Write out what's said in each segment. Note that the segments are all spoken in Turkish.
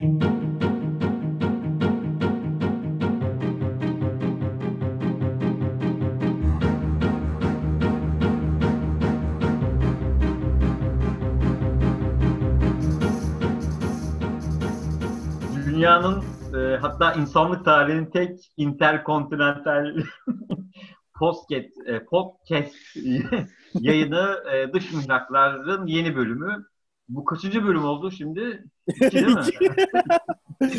Dünyanın e, hatta insanlık tarihinin tek interkontinental podcast, e, podcast yayını e, Dış Mihraklar'ın yeni bölümü. Bu kaçıncı bölüm oldu şimdi? İki değil mi?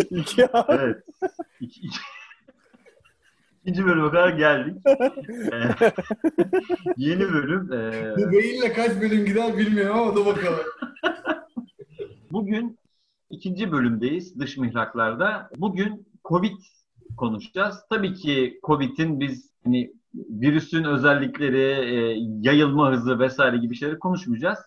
İki abi. evet. İki, iki. İkinci bölüme kadar geldik. Ee, yeni bölüm. e, Bu beyinle kaç bölüm gider bilmiyorum ama da bakalım. Bugün ikinci bölümdeyiz dış mihraklarda. Bugün Covid konuşacağız. Tabii ki Covid'in biz hani virüsün özellikleri, e, yayılma hızı vesaire gibi şeyleri konuşmayacağız.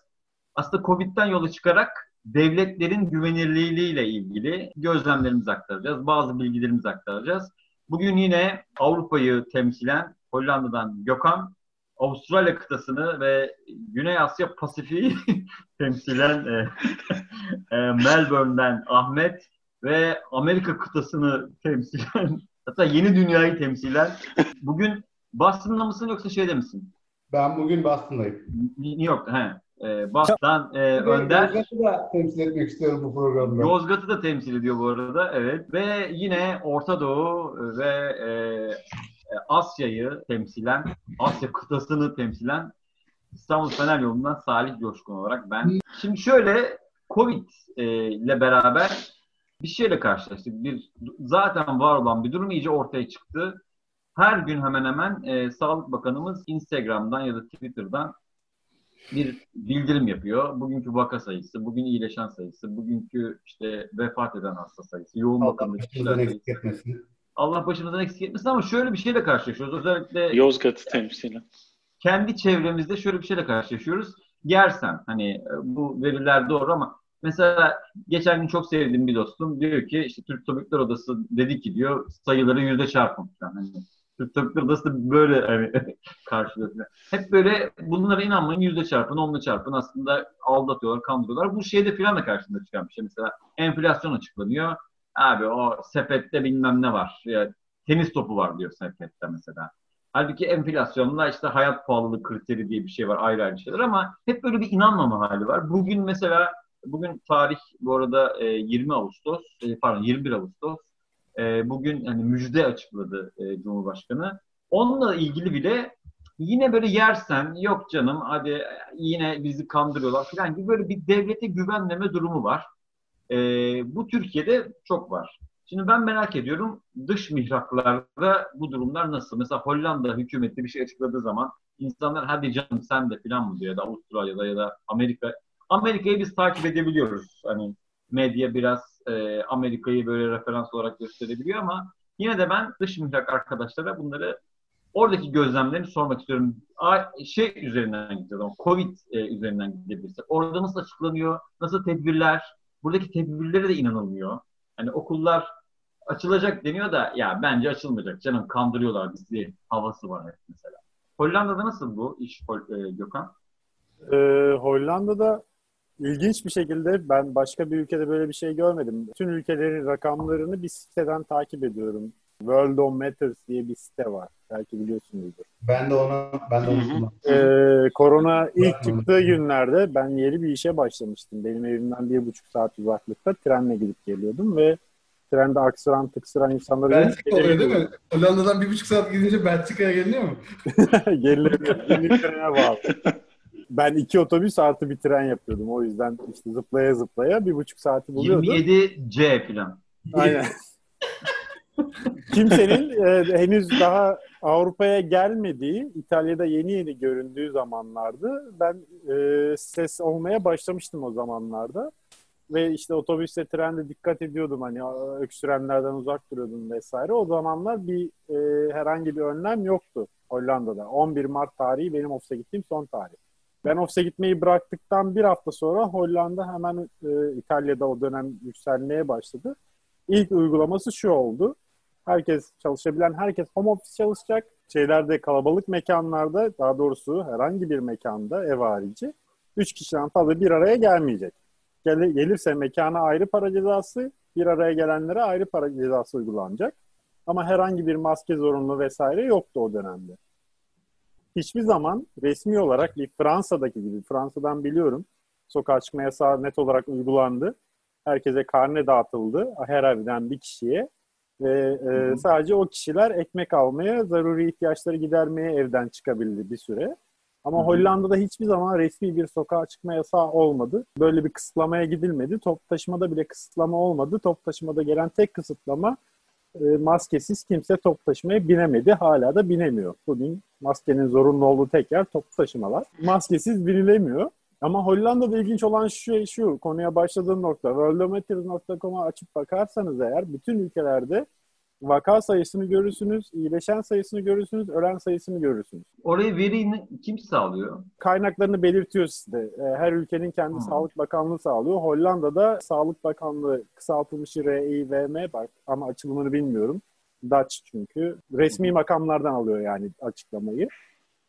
Aslında Covid'den yola çıkarak devletlerin güvenirliliğiyle ilgili gözlemlerimizi aktaracağız. Bazı bilgilerimizi aktaracağız. Bugün yine Avrupa'yı temsilen Hollanda'dan Gökhan, Avustralya kıtasını ve Güney Asya Pasifik'i temsilen e, e, Melbourne'den Ahmet ve Amerika kıtasını temsilen hatta yeni dünyayı temsilen bugün Boston'da mısın yoksa şeyde misin? Ben bugün Boston'dayım. New York'ta he. E, Boston'dan e, Önder Yozgat'ı da temsil etmek istiyorum bu programda. Yozgat'ı da temsil ediyor bu arada evet ve yine Orta Doğu ve e, e, Asya'yı temsilen Asya kıtasını temsilen İstanbul Fener yolundan Salih Coşkun olarak ben. Şimdi şöyle Covid e, ile beraber bir şeyle karşılaştık. Bir zaten var olan bir durum iyice ortaya çıktı. Her gün hemen hemen e, Sağlık Bakanımız Instagram'dan ya da Twitter'dan bir bildirim yapıyor. Bugünkü vaka sayısı, bugün iyileşen sayısı, bugünkü işte vefat eden hasta sayısı, yoğun Allah bakımdaki kişiler başımızdan sayısı. eksik etmesin. Allah başımızdan eksik etmesin ama şöyle bir şeyle karşılaşıyoruz. Özellikle Yozgat'ı temsilen. kendi çevremizde şöyle bir şeyle karşılaşıyoruz. Gersen hani e, bu veriler doğru ama mesela geçen gün çok sevdiğim bir dostum diyor ki işte Türk Tabipler Odası dedi ki diyor sayıları yüzde çarpın falan. Türk da böyle hani karşılıyor. Hep böyle bunlara inanmayın yüzde çarpın, onla çarpın aslında aldatıyorlar, kandırıyorlar. Bu şeyde filan da karşında çıkan bir şey. Mesela enflasyon açıklanıyor. Abi o sepette bilmem ne var. Ya, tenis topu var diyor sepette mesela. Halbuki enflasyonla işte hayat pahalılığı kriteri diye bir şey var ayrı ayrı şeyler ama hep böyle bir inanmama hali var. Bugün mesela bugün tarih bu arada e, 20 Ağustos e, pardon 21 Ağustos. E, bugün hani müjde açıkladı e, Cumhurbaşkanı. Onunla ilgili bile yine böyle yersen yok canım hadi yine bizi kandırıyorlar falan gibi böyle bir devlete güvenmeme durumu var. E, bu Türkiye'de çok var. Şimdi ben merak ediyorum dış mihraklarda bu durumlar nasıl? Mesela Hollanda hükümeti bir şey açıkladığı zaman insanlar hadi canım sen de falan mı diyor ya da Avustralya'da ya da Amerika. Amerika'yı biz takip edebiliyoruz. Hani medya biraz e, Amerika'yı böyle referans olarak gösterebiliyor ama yine de ben dış mihrak arkadaşlara bunları oradaki gözlemlerini sormak istiyorum. A- şey üzerinden gideceğiz Covid e, üzerinden gidebilirsek. Orada nasıl açıklanıyor? Nasıl tedbirler? Buradaki tedbirlere de inanılmıyor. Hani okullar açılacak deniyor da ya bence açılmayacak canım kandırıyorlar bizi havası var mesela. Hollanda'da nasıl bu iş e, Gökhan? Ee, Hollanda'da ilginç bir şekilde ben başka bir ülkede böyle bir şey görmedim. Bütün ülkelerin rakamlarını bir siteden takip ediyorum. World on Matters diye bir site var. Belki biliyorsunuzdur. Ben de onu ben de onu. Ee, korona ilk çıktığı günlerde ben yeni bir işe başlamıştım. Benim evimden bir buçuk saat uzaklıkta trenle gidip geliyordum ve trende aksıran tıksıran insanları Belçika oluyor değil mi? Hollanda'dan bir buçuk saat gidince Belçika'ya geliniyor mu? Gerilemiyor. Yeni trene bağlı. Ben iki otobüs artı bir tren yapıyordum. O yüzden işte zıplaya zıplaya bir buçuk saati buluyordu. 27C falan. Aynen. Kimsenin e, henüz daha Avrupa'ya gelmediği, İtalya'da yeni yeni göründüğü zamanlardı. Ben e, ses olmaya başlamıştım o zamanlarda. Ve işte otobüste, trende dikkat ediyordum hani öksürenlerden uzak duruyordum vesaire. O zamanlar bir e, herhangi bir önlem yoktu Hollanda'da. 11 Mart tarihi benim ofise gittiğim son tarih. Ben ofise gitmeyi bıraktıktan bir hafta sonra Hollanda hemen e, İtalya'da o dönem yükselmeye başladı. İlk uygulaması şu oldu. Herkes çalışabilen herkes home office çalışacak. Şeylerde kalabalık mekanlarda daha doğrusu herhangi bir mekanda ev harici 3 kişiden fazla bir araya gelmeyecek. Gel- gelirse mekana ayrı para cezası, Bir araya gelenlere ayrı para cezası uygulanacak. Ama herhangi bir maske zorunlu vesaire yoktu o dönemde. Hiçbir zaman resmi olarak Fransa'daki gibi, Fransa'dan biliyorum, sokağa çıkma yasağı net olarak uygulandı. Herkese karne dağıtıldı her evden bir kişiye. Ve e, sadece o kişiler ekmek almaya, zaruri ihtiyaçları gidermeye evden çıkabildi bir süre. Ama Hı-hı. Hollanda'da hiçbir zaman resmi bir sokağa çıkma yasağı olmadı. Böyle bir kısıtlamaya gidilmedi. Top taşımada bile kısıtlama olmadı. Top taşımada gelen tek kısıtlama e, maskesiz kimse top taşımaya binemedi. Hala da binemiyor. Bugün maskenin zorunlu olduğu tek yer top taşımalar. Maskesiz binilemiyor. Ama Hollanda'da ilginç olan şu, şu konuya başladığım nokta. Worldometers.com'a açıp bakarsanız eğer bütün ülkelerde vaka sayısını görürsünüz, iyileşen sayısını görürsünüz, ölen sayısını görürsünüz. Orayı veriyi kim sağlıyor? Kaynaklarını belirtiyor size. E, her ülkenin kendi hmm. Sağlık Bakanlığı sağlıyor. Hollanda'da Sağlık Bakanlığı kısaltılmış RIVM bak ama açılımını bilmiyorum. Dutch çünkü. Resmi makamlardan alıyor yani açıklamayı.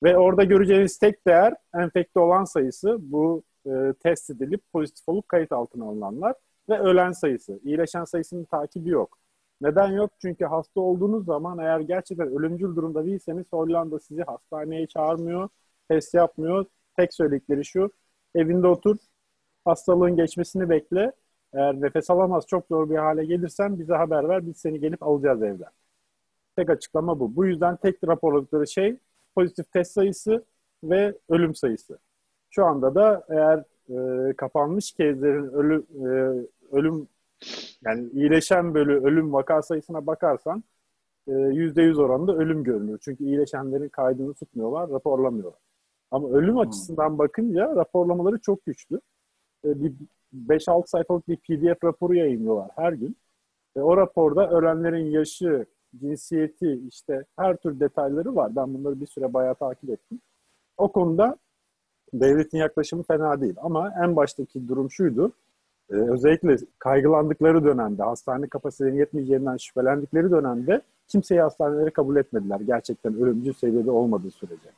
Ve orada göreceğiniz tek değer enfekte olan sayısı bu e, test edilip pozitif olup kayıt altına alınanlar ve ölen sayısı. İyileşen sayısının takibi yok. Neden yok? Çünkü hasta olduğunuz zaman eğer gerçekten ölümcül durumda değilseniz Hollanda sizi hastaneye çağırmıyor, test yapmıyor. Tek söyledikleri şu, evinde otur, hastalığın geçmesini bekle. Eğer nefes alamaz, çok zor bir hale gelirsen bize haber ver, biz seni gelip alacağız evden. Tek açıklama bu. Bu yüzden tek raporladıkları şey pozitif test sayısı ve ölüm sayısı. Şu anda da eğer e, kapanmış kezlerin ölü, e, ölüm yani iyileşen bölü ölüm vaka sayısına bakarsan yüzde yüz oranında ölüm görünüyor. Çünkü iyileşenlerin kaydını tutmuyorlar, raporlamıyorlar. Ama ölüm hmm. açısından bakınca raporlamaları çok güçlü. E, bir 5-6 sayfalık bir PDF raporu yayınlıyorlar her gün. Ve o raporda ölenlerin yaşı, cinsiyeti, işte her tür detayları var. Ben bunları bir süre bayağı takip ettim. O konuda devletin yaklaşımı fena değil. Ama en baştaki durum şuydu. Ee, özellikle kaygılandıkları dönemde, hastane kapasitelerinin yetmeyeceğinden şüphelendikleri dönemde kimseyi hastanelere kabul etmediler. Gerçekten ölümcül seviyede olmadığı sürece.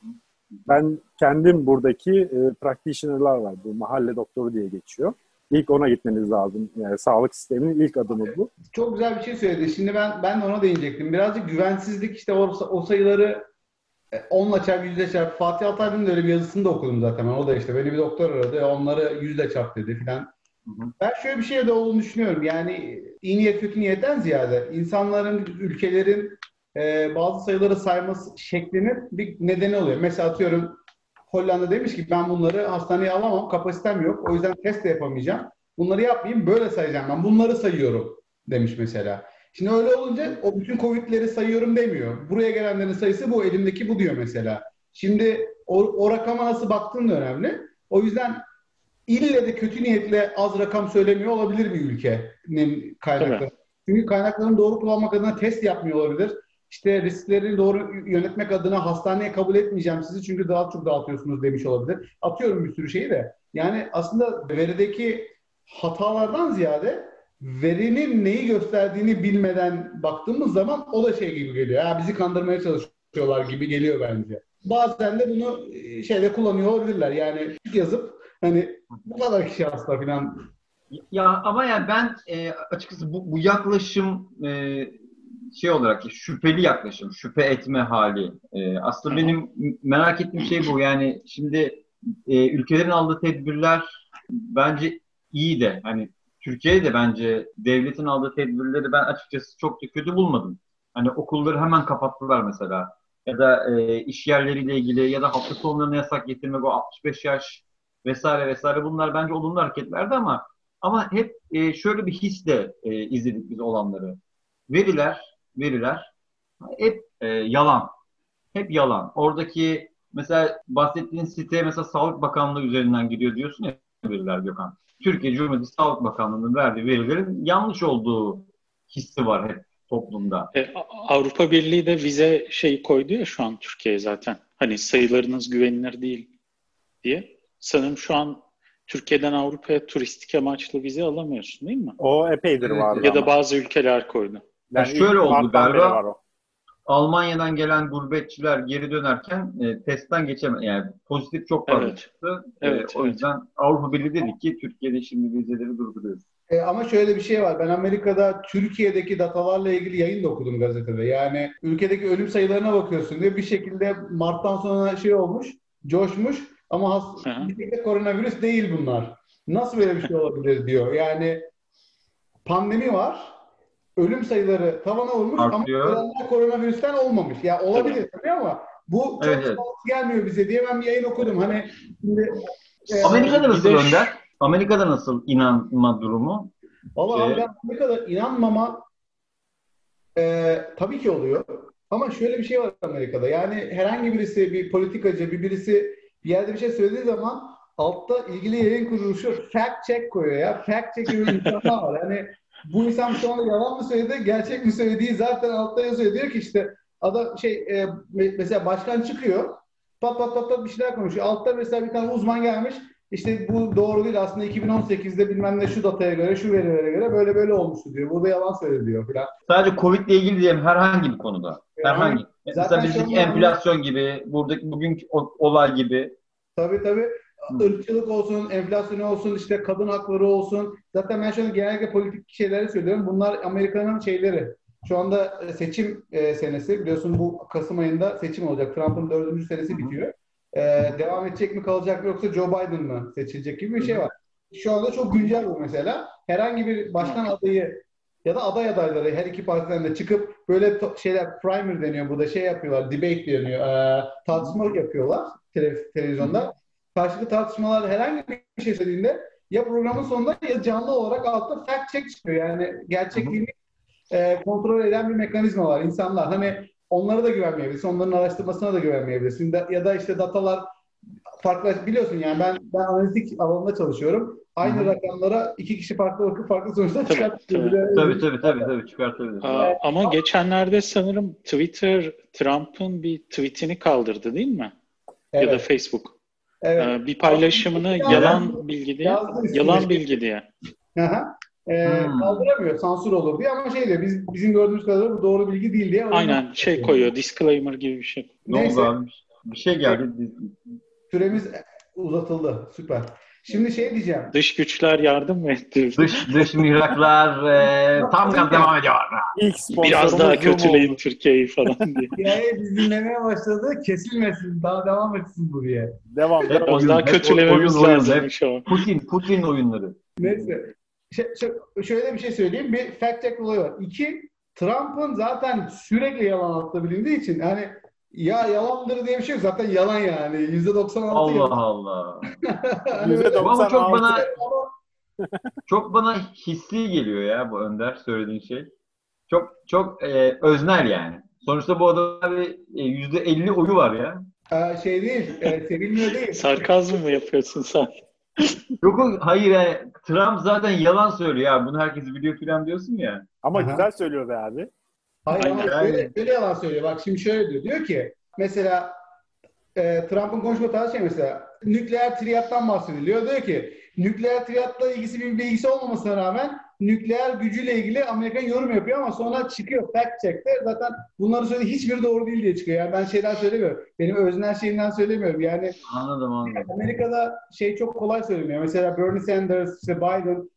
Ben kendim buradaki e, practitioner'lar var. Bu mahalle doktoru diye geçiyor. İlk ona gitmeniz lazım. Yani sağlık sisteminin ilk adımı bu. Çok güzel bir şey söyledi. Şimdi ben ben ona değinecektim. Birazcık güvensizlik işte o, o sayıları 10'la çarp, 100'le çarp. Fatih Altaylı'nın öyle bir yazısını da okudum zaten. O da işte beni bir doktor aradı. Onları 100'le çarp dedi filan. Ben şöyle bir şey de olduğunu düşünüyorum. Yani iyi niyet kötü niyetten ziyade insanların, ülkelerin e, bazı sayıları sayması şeklinin bir nedeni oluyor. Mesela atıyorum Hollanda demiş ki ben bunları hastaneye alamam, kapasitem yok. O yüzden test de yapamayacağım. Bunları yapmayayım, böyle sayacağım ben. Bunları sayıyorum demiş mesela. Şimdi öyle olunca o bütün Covid'leri sayıyorum demiyor. Buraya gelenlerin sayısı bu, elimdeki bu diyor mesela. Şimdi o, o rakama nasıl baktığın da önemli. O yüzden ille de kötü niyetle az rakam söylemiyor olabilir bir ülkenin kaynakları. Çünkü kaynaklarını doğru kullanmak adına test yapmıyor olabilir. İşte riskleri doğru yönetmek adına hastaneye kabul etmeyeceğim sizi çünkü daha çok dağıtıyorsunuz demiş olabilir. Atıyorum bir sürü şeyi de. Yani aslında verideki hatalardan ziyade verinin neyi gösterdiğini bilmeden baktığımız zaman o da şey gibi geliyor. Ya bizi kandırmaya çalışıyorlar gibi geliyor bence. Bazen de bunu e, şeyde kullanıyor olabilirler. Yani yazıp Hani bu kadar kişi hasta falan. Ya ama yani ben e, açıkçası bu, bu yaklaşım e, şey olarak şüpheli yaklaşım, şüphe etme hali. E, aslında benim merak ettiğim şey bu. Yani şimdi e, ülkelerin aldığı tedbirler bence iyi de hani Türkiye'de de bence devletin aldığı tedbirleri ben açıkçası çok da kötü bulmadım. Hani okulları hemen kapattılar mesela. Ya da e, iş yerleriyle ilgili ya da hafta sonlarına yasak getirmek o 65 yaş vesaire vesaire bunlar bence olumlu hareketlerdi ama ama hep e, şöyle bir hisle e, izledik biz olanları. Veriler, veriler hep e, yalan. Hep yalan. Oradaki mesela bahsettiğin site mesela Sağlık Bakanlığı üzerinden gidiyor diyorsun ya veriler Gökhan. Türkiye Cumhuriyeti Sağlık Bakanlığı'nın verdiği verilerin yanlış olduğu hissi var hep toplumda. E, Avrupa Birliği de vize şey koydu ya şu an Türkiye'ye zaten. Hani sayılarınız güvenilir değil diye sanırım şu an Türkiye'den Avrupa'ya turistik amaçlı vize alamıyorsun değil mi? O epeydir evet. vardı Ya da bazı ülkeler koydu. Yani yani şöyle oldu galiba. Almanya'dan gelen gurbetçiler geri dönerken e, testten geçemedi. Yani pozitif çok fazla evet. çıktı. E, evet, o evet. yüzden Avrupa Birliği dedi ki Türkiye'de şimdi vizeleri durduruyoruz. E, ama şöyle bir şey var. Ben Amerika'da Türkiye'deki datalarla ilgili yayın da okudum gazetede. Yani ülkedeki ölüm sayılarına bakıyorsun diye bir şekilde Mart'tan sonra şey olmuş, coşmuş ama has, bir şekilde koronavirüs değil bunlar. Nasıl böyle bir şey olabilir diyor. Yani pandemi var. Ölüm sayıları tavana vurmuş Artıyor. ama ölenler koronavirüsten olmamış. Ya olabilir tabii ama bu çok Evet, evet. gelmiyor bize diye ben bir yayın okudum. Hani şimdi e, Amerika'da nasıl de şu- Önder? Amerika'da nasıl inanma durumu? Valla Ee, ben Amerika'da inanmama e, tabii ki oluyor. Ama şöyle bir şey var Amerika'da. Yani herhangi birisi bir politikacı, bir birisi bir yerde bir şey söylediği zaman altta ilgili yayın kuruluşu fact check koyuyor ya. Fact check gibi insanlar var. Yani bu insan şu anda yalan mı söyledi, gerçek mi söylediği zaten altta yazıyor. Diyor ki işte adam şey e, me- mesela başkan çıkıyor. Pat pat pat pat bir şeyler konuşuyor. Altta mesela bir tane uzman gelmiş. İşte bu doğru değil aslında 2018'de bilmem ne şu dataya göre, şu verilere göre böyle böyle olmuştu diyor. Burada yalan söylüyor filan. Sadece Covid ile ilgili diyelim herhangi bir konuda. Herhangi. Zaten Mesela bizdeki an- enflasyon gibi, buradaki bugünkü olay gibi. Tabii tabii. Irkçılık olsun, enflasyon olsun, işte kadın hakları olsun. Zaten ben şu an genellikle politik şeyleri söylüyorum. Bunlar Amerika'nın şeyleri. Şu anda e, seçim e, senesi. Biliyorsun bu Kasım ayında seçim olacak. Trump'ın dördüncü senesi bitiyor. E, devam edecek mi kalacak mı yoksa Joe Biden mı seçilecek gibi bir şey var. Şu anda çok güncel bu mesela. Herhangi bir başkan adayı ya da aday adayları her iki partiden de çıkıp böyle şeyler primer deniyor burada şey yapıyorlar debate deniyor e, tartışma yapıyorlar tele- televizyonda karşılıklı tartışmalar herhangi bir şey söylediğinde ya programın sonunda ya canlı olarak altta fact check çıkıyor. Yani gerçekliğini e, kontrol eden bir mekanizma var. İnsanlar hani onlara da güvenmeyebilirsin, onların araştırmasına da güvenmeyebilirsin. Da- ya da işte datalar farklı biliyorsun yani ben ben analitik alanında çalışıyorum. Aynı Hı hı. rakamlara iki kişi farklı bakıp farklı sonuçlar Tabii, çıkartıyor. tabii. Tabii tabii tabii tabii çıkartabilir. Aa, ama geçenlerde sanırım Twitter Trump'ın bir tweetini kaldırdı değil mi? Ya da Evet, Facebook. evet. Ee, bir paylaşımını yalan bilgi diye. Yalan bilgi diye. Aha. Ee, Hmm. Kaldıramıyor, sansür olur diye ama şey diyor, biz, bizim gördüğümüz kadarıyla bu doğru bilgi değil diye. Aynen şey koyuyor. Disclaimer gibi bir şey. Ne Neyse. oldu abi? Bir şey geldi. Süremiz uzatıldı, süper. Şimdi şey diyeceğim, Dış güçler yardım mı etti? Dış, dış mihraklar e, tam gaz devam ediyor. İlk Biraz daha kötüleyin. Türkiye'yi falan diye. hikaye biz dinlemeye başladı, kesilmesin, daha devam etsin bu diye. Devam. Hep oyun, daha hep kötülememiz oyun, lazım hep. Putin, Putin oyunları. Neyse, şöyle bir şey söyleyeyim, bir fact check olayı var. İki, Trump'ın zaten sürekli yalan bilindiği için hani ya yalandır diye bir şey yok. Zaten yalan yani. Yüzde 96 Allah yalan. Allah. Hani Yüzde böyle- Ama çok 96. bana çok bana hissi geliyor ya bu Önder söylediğin şey. Çok çok e, öznel yani. Sonuçta bu adamda bir e, yüzde elli oyu var ya. Ee, şey değil, e, sevilmiyor değil. Sarkazm mı yapıyorsun sen? Yok hayır yani Trump zaten yalan söylüyor ya. Bunu herkes biliyor falan diyorsun ya. Ama Aha. güzel söylüyor be abi. Hayır şöyle, şöyle yalan söylüyor. Bak şimdi şöyle diyor. Diyor ki mesela e, Trump'ın konuşma tarzı şey mesela nükleer triyattan bahsediliyor. Diyor ki nükleer triyatla ilgisi bir bilgisi olmamasına rağmen nükleer gücüyle ilgili Amerika yorum yapıyor ama sonra çıkıyor fact check'te zaten bunları söylediği hiçbiri doğru değil diye çıkıyor. Yani ben şeyden söylemiyorum. Benim öznel şeyimden söylemiyorum. Yani Anladım anladım. Amerika'da şey çok kolay söyleniyor. Mesela Bernie Sanders, işte Biden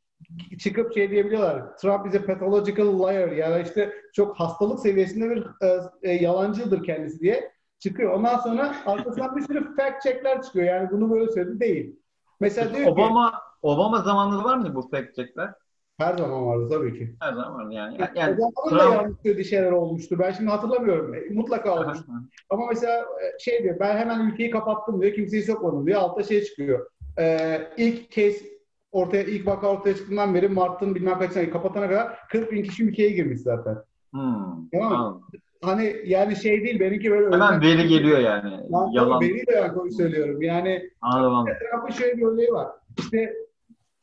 çıkıp şey diyebiliyorlar. Trump a pathological liar. Yani işte çok hastalık seviyesinde bir e, e, yalancıdır kendisi diye çıkıyor. Ondan sonra arkasından bir sürü fact checkler çıkıyor. Yani bunu böyle söyledi değil. Mesela diyor ki Obama Obama zamanında var mı bu fact checkler? Her zaman vardı tabii ki. Her zaman vardı yani. Yani Obama'nın da Trump- yanlış söylediği şeyler olmuştu. Ben şimdi hatırlamıyorum. E, Mutlaka olmuştu. Ama mesela e, şey diyor, ben hemen ülkeyi kapattım diyor, kimseyi sokmadım diyor. Altta şey çıkıyor. Ee, ilk case ortaya, ilk vaka ortaya çıktığından beri Mart'ın bilmem kaç sene kapatana kadar 40 bin kişi ülkeye girmiş zaten. Hmm, Tamam mı? anladım. Hani yani şey değil, benimki böyle... Hemen veri geliyor yani. Lan Yalan. Veri de ben söylüyorum. Yani anladım. Trump'ın şöyle bir örneği var. İşte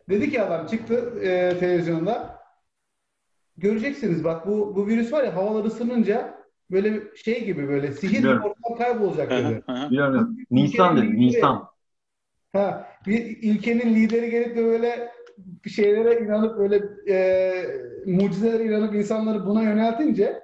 dedi ki adam çıktı e, televizyonda. Göreceksiniz bak bu bu virüs var ya havalar ısınınca böyle şey gibi böyle sihir bir ortam kaybolacak dedi. Biliyorum. Nisan dedi. Nisan. Ha, bir ülkenin lideri gelip de böyle şeylere inanıp böyle e, mucizelere inanıp insanları buna yöneltince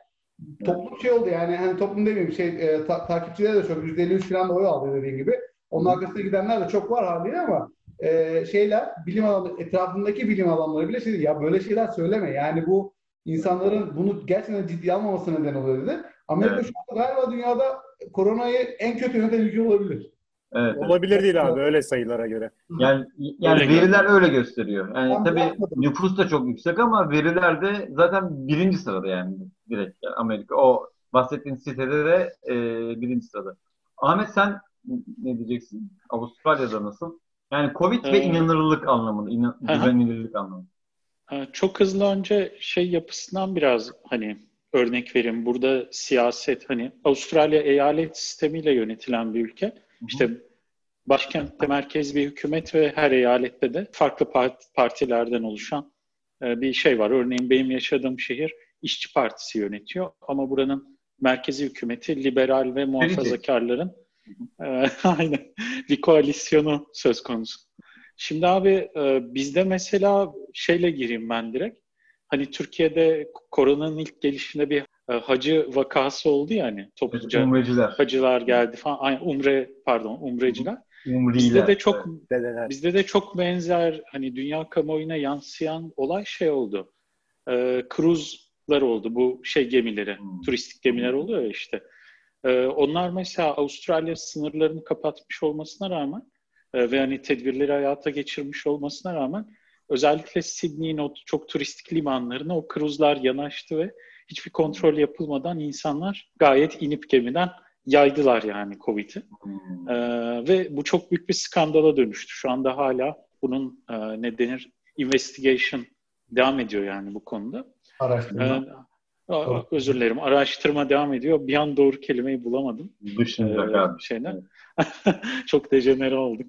toplum şey oldu yani hani toplum demeyeyim şey e, ta- takipçileri de çok %53 falan da oy aldı dediğim gibi. Onun arkasına gidenler de çok var haliyle ama e, şeyler bilim adamı etrafındaki bilim adamları bile şey dedi, ya böyle şeyler söyleme. Yani bu insanların bunu gerçekten ciddiye almaması neden oluyor dedi. Amerika Evet. şu anda galiba dünyada koronayı en kötü yöneten ülke olabilir. Evet. Olabilir değil abi öyle sayılara göre. Yani yani Öyle veriler öyle gösteriyor. Yani Ben tabii bakmadım. nüfus da çok yüksek ama veriler de zaten birinci sırada yani direkt yani Amerika. O bahsettiğin sitede de e, birinci sırada. Ahmet sen ne diyeceksin? Avustralya'da nasıl? Yani Covid ve Ee, inanırlılık anlamında, inan, güvenilirlik anlamında. Ee, Çok hızlı önce şey yapısından biraz hani örnek vereyim. Burada siyaset hani Avustralya eyalet sistemiyle yönetilen bir ülke. İşte başkentte merkez bir hükümet ve her eyalette de farklı part- partilerden oluşan e, bir şey var. Örneğin benim yaşadığım şehir İşçi Partisi yönetiyor ama buranın merkezi hükümeti liberal ve muhafazakarların aynen bir koalisyonu söz konusu. Şimdi abi e, bizde mesela şeyle gireyim ben direkt. Hani Türkiye'de koronanın ilk gelişinde bir e, hacı vakası oldu ya hani topluca Umreciler, hacılar geldi falan. Aynen, umre pardon umreciler. umriler. Bizde de çok Dedeler. bizde de çok benzer hani dünya kamuoyuna yansıyan olay şey oldu. Ee, kruzlar oldu bu şey gemileri, Hmm. turistik gemiler oluyor ya işte. Ee, onlar mesela Avustralya sınırlarını kapatmış olmasına rağmen e, ve hani tedbirleri hayata geçirmiş olmasına rağmen özellikle Sydney'in o çok turistik limanlarına o kruzlar yanaştı ve hiçbir kontrol yapılmadan insanlar gayet inip gemiden yaydılar yani Covid'i. Hmm. Ee, ve bu çok büyük bir skandala dönüştü. Şu anda hala bunun e, ne denir investigation devam ediyor yani bu konuda. Araştırma. Ee, a- özür dilerim. Araştırma devam ediyor. Bir an doğru kelimeyi bulamadım. Dışında Ee, kaldı. şeyden. çok dejenere olduk.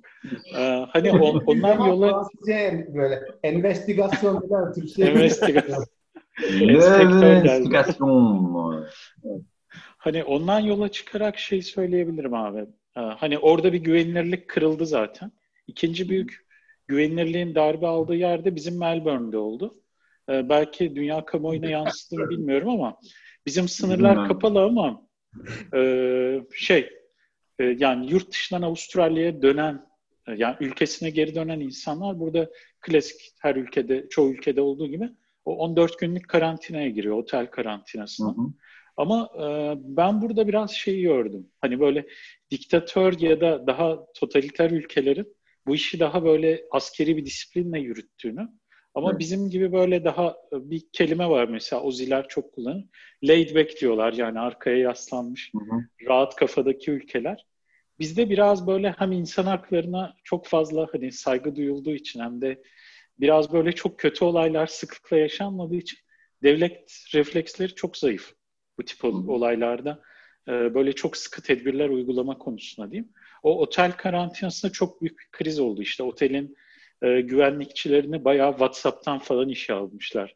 Ee, hani on- onlar yola böyle investigasyon eder Türkçe. Geldi. Investigation. Hani ondan yola çıkarak şey söyleyebilirim abi. Ee, Hani orada bir güvenilirlik kırıldı zaten. İkinci büyük güvenilirliğin darbe aldığı yerde bizim Melbourne'de oldu. Ee, belki dünya kamuoyuna yansıttığını bilmiyorum ama bizim sınırlar kapalı ama e, şey e, yani yurt dışından Avustralya'ya dönen e, yani ülkesine geri dönen insanlar burada klasik her ülkede çoğu ülkede olduğu gibi o 14 günlük karantinaya giriyor otel Hı karantinasına. hı. Ama e, ben burada biraz şeyi gördüm. Hani böyle diktatör ya da daha totaliter ülkelerin bu işi daha böyle askeri bir disiplinle yürüttüğünü. Ama Evet. bizim gibi böyle daha e, bir kelime var mesela Oziler çok kullanır. Laid back diyorlar yani arkaya yaslanmış Hı hı. rahat kafadaki ülkeler. Bizde biraz böyle hem insan haklarına çok fazla hani saygı duyulduğu için hem de biraz böyle çok kötü olaylar sıklıkla yaşanmadığı için devlet refleksleri çok zayıf bu tip olaylarda. Ee, böyle çok sıkı tedbirler uygulama konusunda diyeyim. O otel karantinasında çok büyük bir kriz oldu. İşte otelin e, güvenlikçilerini bayağı WhatsApp'tan falan işe almışlar.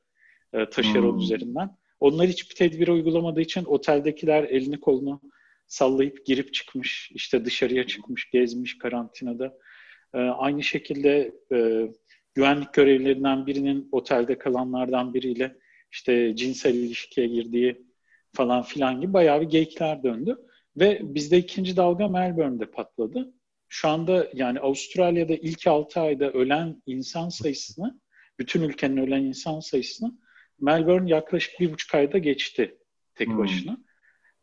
E, taşeron Hmm. üzerinden. Onlar hiçbir tedbir uygulamadığı için oteldekiler elini kolunu sallayıp girip çıkmış, işte dışarıya çıkmış, gezmiş karantinada. Ee, aynı şekilde e, güvenlik görevlilerinden birinin otelde kalanlardan biriyle işte cinsel ilişkiye girdiği falan filan gibi bayağı bir geyikler döndü. Ve bizde ikinci dalga Melbourne'de patladı. Şu anda yani Avustralya'da ilk 6 ayda ölen insan sayısını, bütün ülkenin ölen insan sayısını Melbourne yaklaşık bir buçuk ayda geçti tek Hmm. başına.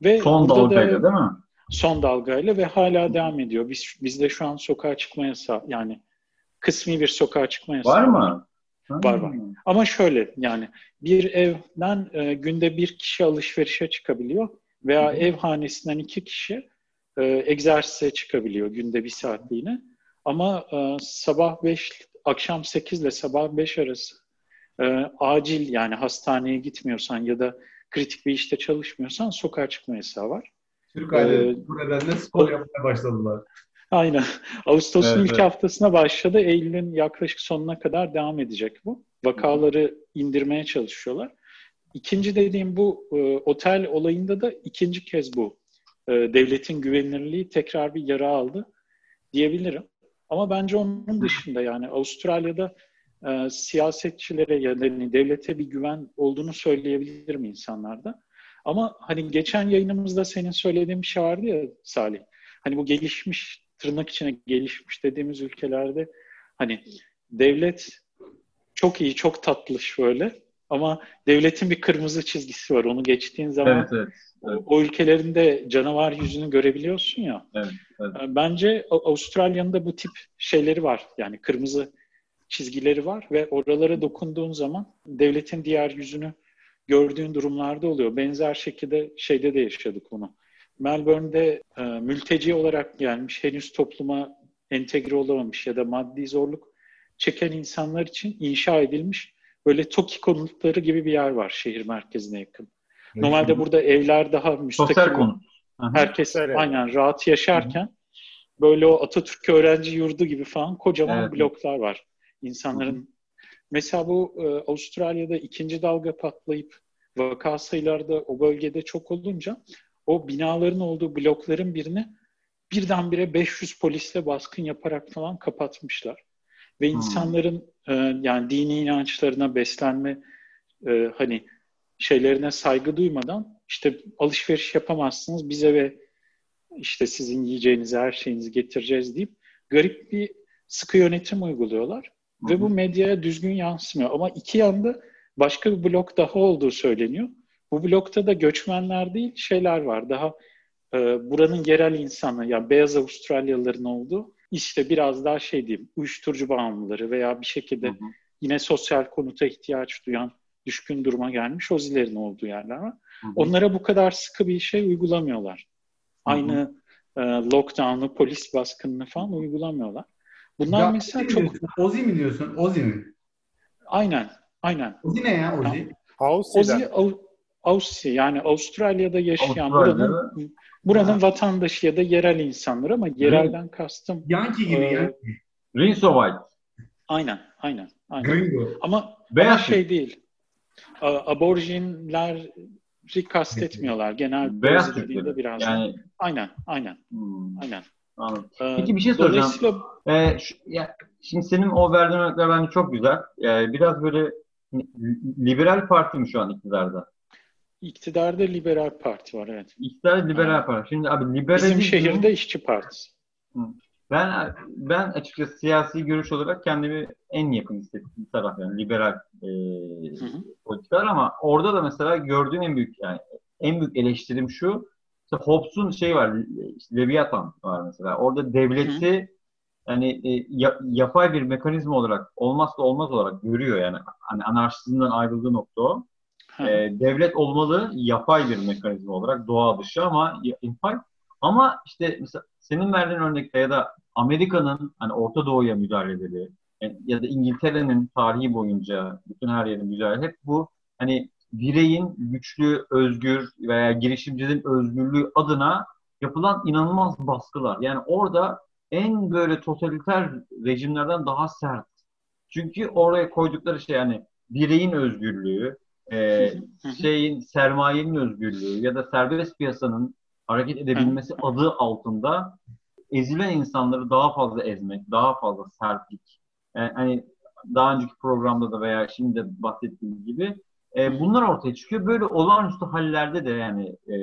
Ve Son burada da- dalgayla değil mi? son dalgayla ve hala devam ediyor. Biz bizde şu an sokağa çıkma yasağı yani kısmi bir sokağa çıkma yasağı Var mı? Var, var. Ama şöyle yani bir evden e, günde bir kişi alışverişe çıkabiliyor veya hı. ev hanesinden iki kişi e, egzersize çıkabiliyor günde bir saatliğine. Ama e, sabah 5 akşam 8 ile sabah 5 arası e, acil yani hastaneye gitmiyorsan ya da kritik bir işte çalışmıyorsan sokağa çıkma yasağı var. Türk aileleri Ee, bu nedenle spor yapmaya başladılar. Aynen. Ağustos'un Evet, ilk evet. haftasına başladı. Eylül'ün yaklaşık sonuna kadar devam edecek bu. Vakaları indirmeye çalışıyorlar. İkinci dediğim bu e, otel olayında da ikinci kez bu. E, devletin güvenilirliği tekrar bir yara aldı diyebilirim. Ama bence onun dışında yani Avustralya'da e, siyasetçilere ya da hani devlete bir güven olduğunu söyleyebilirim insanlarda. Ama hani geçen yayınımızda senin söylediğin bir şey vardı ya Salih. Hani bu gelişmiş, tırnak içine gelişmiş dediğimiz ülkelerde Hani devlet çok iyi, çok tatlı şöyle ama devletin bir kırmızı çizgisi var. Onu geçtiğin zaman Evet, evet. evet. o ülkelerin de canavar yüzünü görebiliyorsun ya. Evet, evet. Bence A- Avustralya'nın da bu tip şeyleri var. Yani kırmızı çizgileri var ve oralara dokunduğun zaman devletin diğer yüzünü gördüğün durumlarda oluyor. Benzer şekilde şeyde de yaşadık bunu. Melbourne'de e, mülteci olarak gelmiş, henüz topluma entegre olamamış ya da maddi zorluk çeken insanlar için inşa edilmiş böyle TOKİ konutları gibi bir yer var şehir merkezine yakın. Normalde burada evler daha Sosyal müstakil. konut. Hı hı. Herkes Evet. aynen rahat yaşarken böyle o Atatürk öğrenci yurdu gibi falan kocaman Evet. bloklar var. İnsanların mesela bu e, Avustralya'da ikinci dalga patlayıp vaka sayıları da o bölgede çok olunca o binaların olduğu blokların birini birdenbire 500 polisle baskın yaparak falan kapatmışlar. Ve insanların e, yani dini inançlarına beslenme e, hani şeylerine saygı duymadan işte alışveriş yapamazsınız bize ve işte sizin yiyeceğinizi her şeyinizi getireceğiz deyip garip bir sıkı yönetim uyguluyorlar. Ve bu medyaya düzgün yansımıyor. Ama iki yanda başka bir blok daha olduğu söyleniyor. Bu blokta da göçmenler değil şeyler var. Daha e, buranın yerel insanı, yani beyaz Avustralyalıların olduğu işte biraz daha şey diyeyim uyuşturucu bağımlıları veya bir şekilde Hı hı. yine sosyal konuta ihtiyaç duyan düşkün duruma gelmiş ozilerin olduğu yerler var. Hı hı. Onlara bu kadar sıkı bir şey uygulamıyorlar. Aynı e, lockdown'u, polis baskınını falan uygulamıyorlar. Bunlar Ya, mesela Ozi mi çok diyorsun? Ozi mi diyorsun? Ozi mi? aynen aynen. Ozi ne ya Ozi? Aussie'den. Ozi Av- Aussie yani Avustralya'da yaşayan Avustralya. buranın buranın vatandaşı ya da yerel insanlar ama yerelden kastım Yankee gibi Ee, Yankee. Rinso White. aynen aynen aynen. Gringo. Ama, ama Beyaz şey değil. Aborjinleri kastetmiyorlar. Genel Beyaz Türkleri. biraz. Yani Aynen aynen hmm, aynen. anladım. Ee, Peki bir şey soracağım. Dolayısıyla Ee, şu- ya, şimdi senin o verdiğin örnekler bence çok güzel. Ee, biraz böyle liberal parti mi şu an iktidarda? İktidarda liberal parti var evet. İktidar liberal parti. Şimdi abi liberalizm... Bizim şehirde işçi partisi. Ben ben açıkçası siyasi görüş olarak kendimi en yakın hissettiğim taraf yani liberal e, Hı hı. politikalar ama orada da mesela gördüğüm en büyük yani en büyük eleştirim şu işte Hobbes'un şey var işte Leviathan var mesela orada devleti yani e, ya- yapay bir mekanizma olarak olmazsa olmaz olarak görüyor yani hani anarşizmden ayrıldığı nokta o. E, devlet olmalı yapay bir mekanizma olarak doğa dışı ama ya- yapay. Ama işte mesela senin verdiğin örnekte ya da Amerika'nın hani Orta Doğu'ya müdahaleleri e, ya da İngiltere'nin tarihi boyunca bütün her yerin müdahale hep bu hani bireyin güçlü, özgür veya girişimcinin özgürlüğü adına yapılan inanılmaz baskılar. Yani orada en böyle totaliter rejimlerden daha sert. Çünkü oraya koydukları şey yani bireyin özgürlüğü, e, şeyin sermayenin özgürlüğü ya da serbest piyasanın hareket edebilmesi adı altında ezilen insanları daha fazla ezmek, daha fazla sertlik. Yani hani daha önceki programda da veya şimdi de bahsettiğim gibi e, bunlar ortaya çıkıyor. Böyle olağanüstü hallerde de yani e,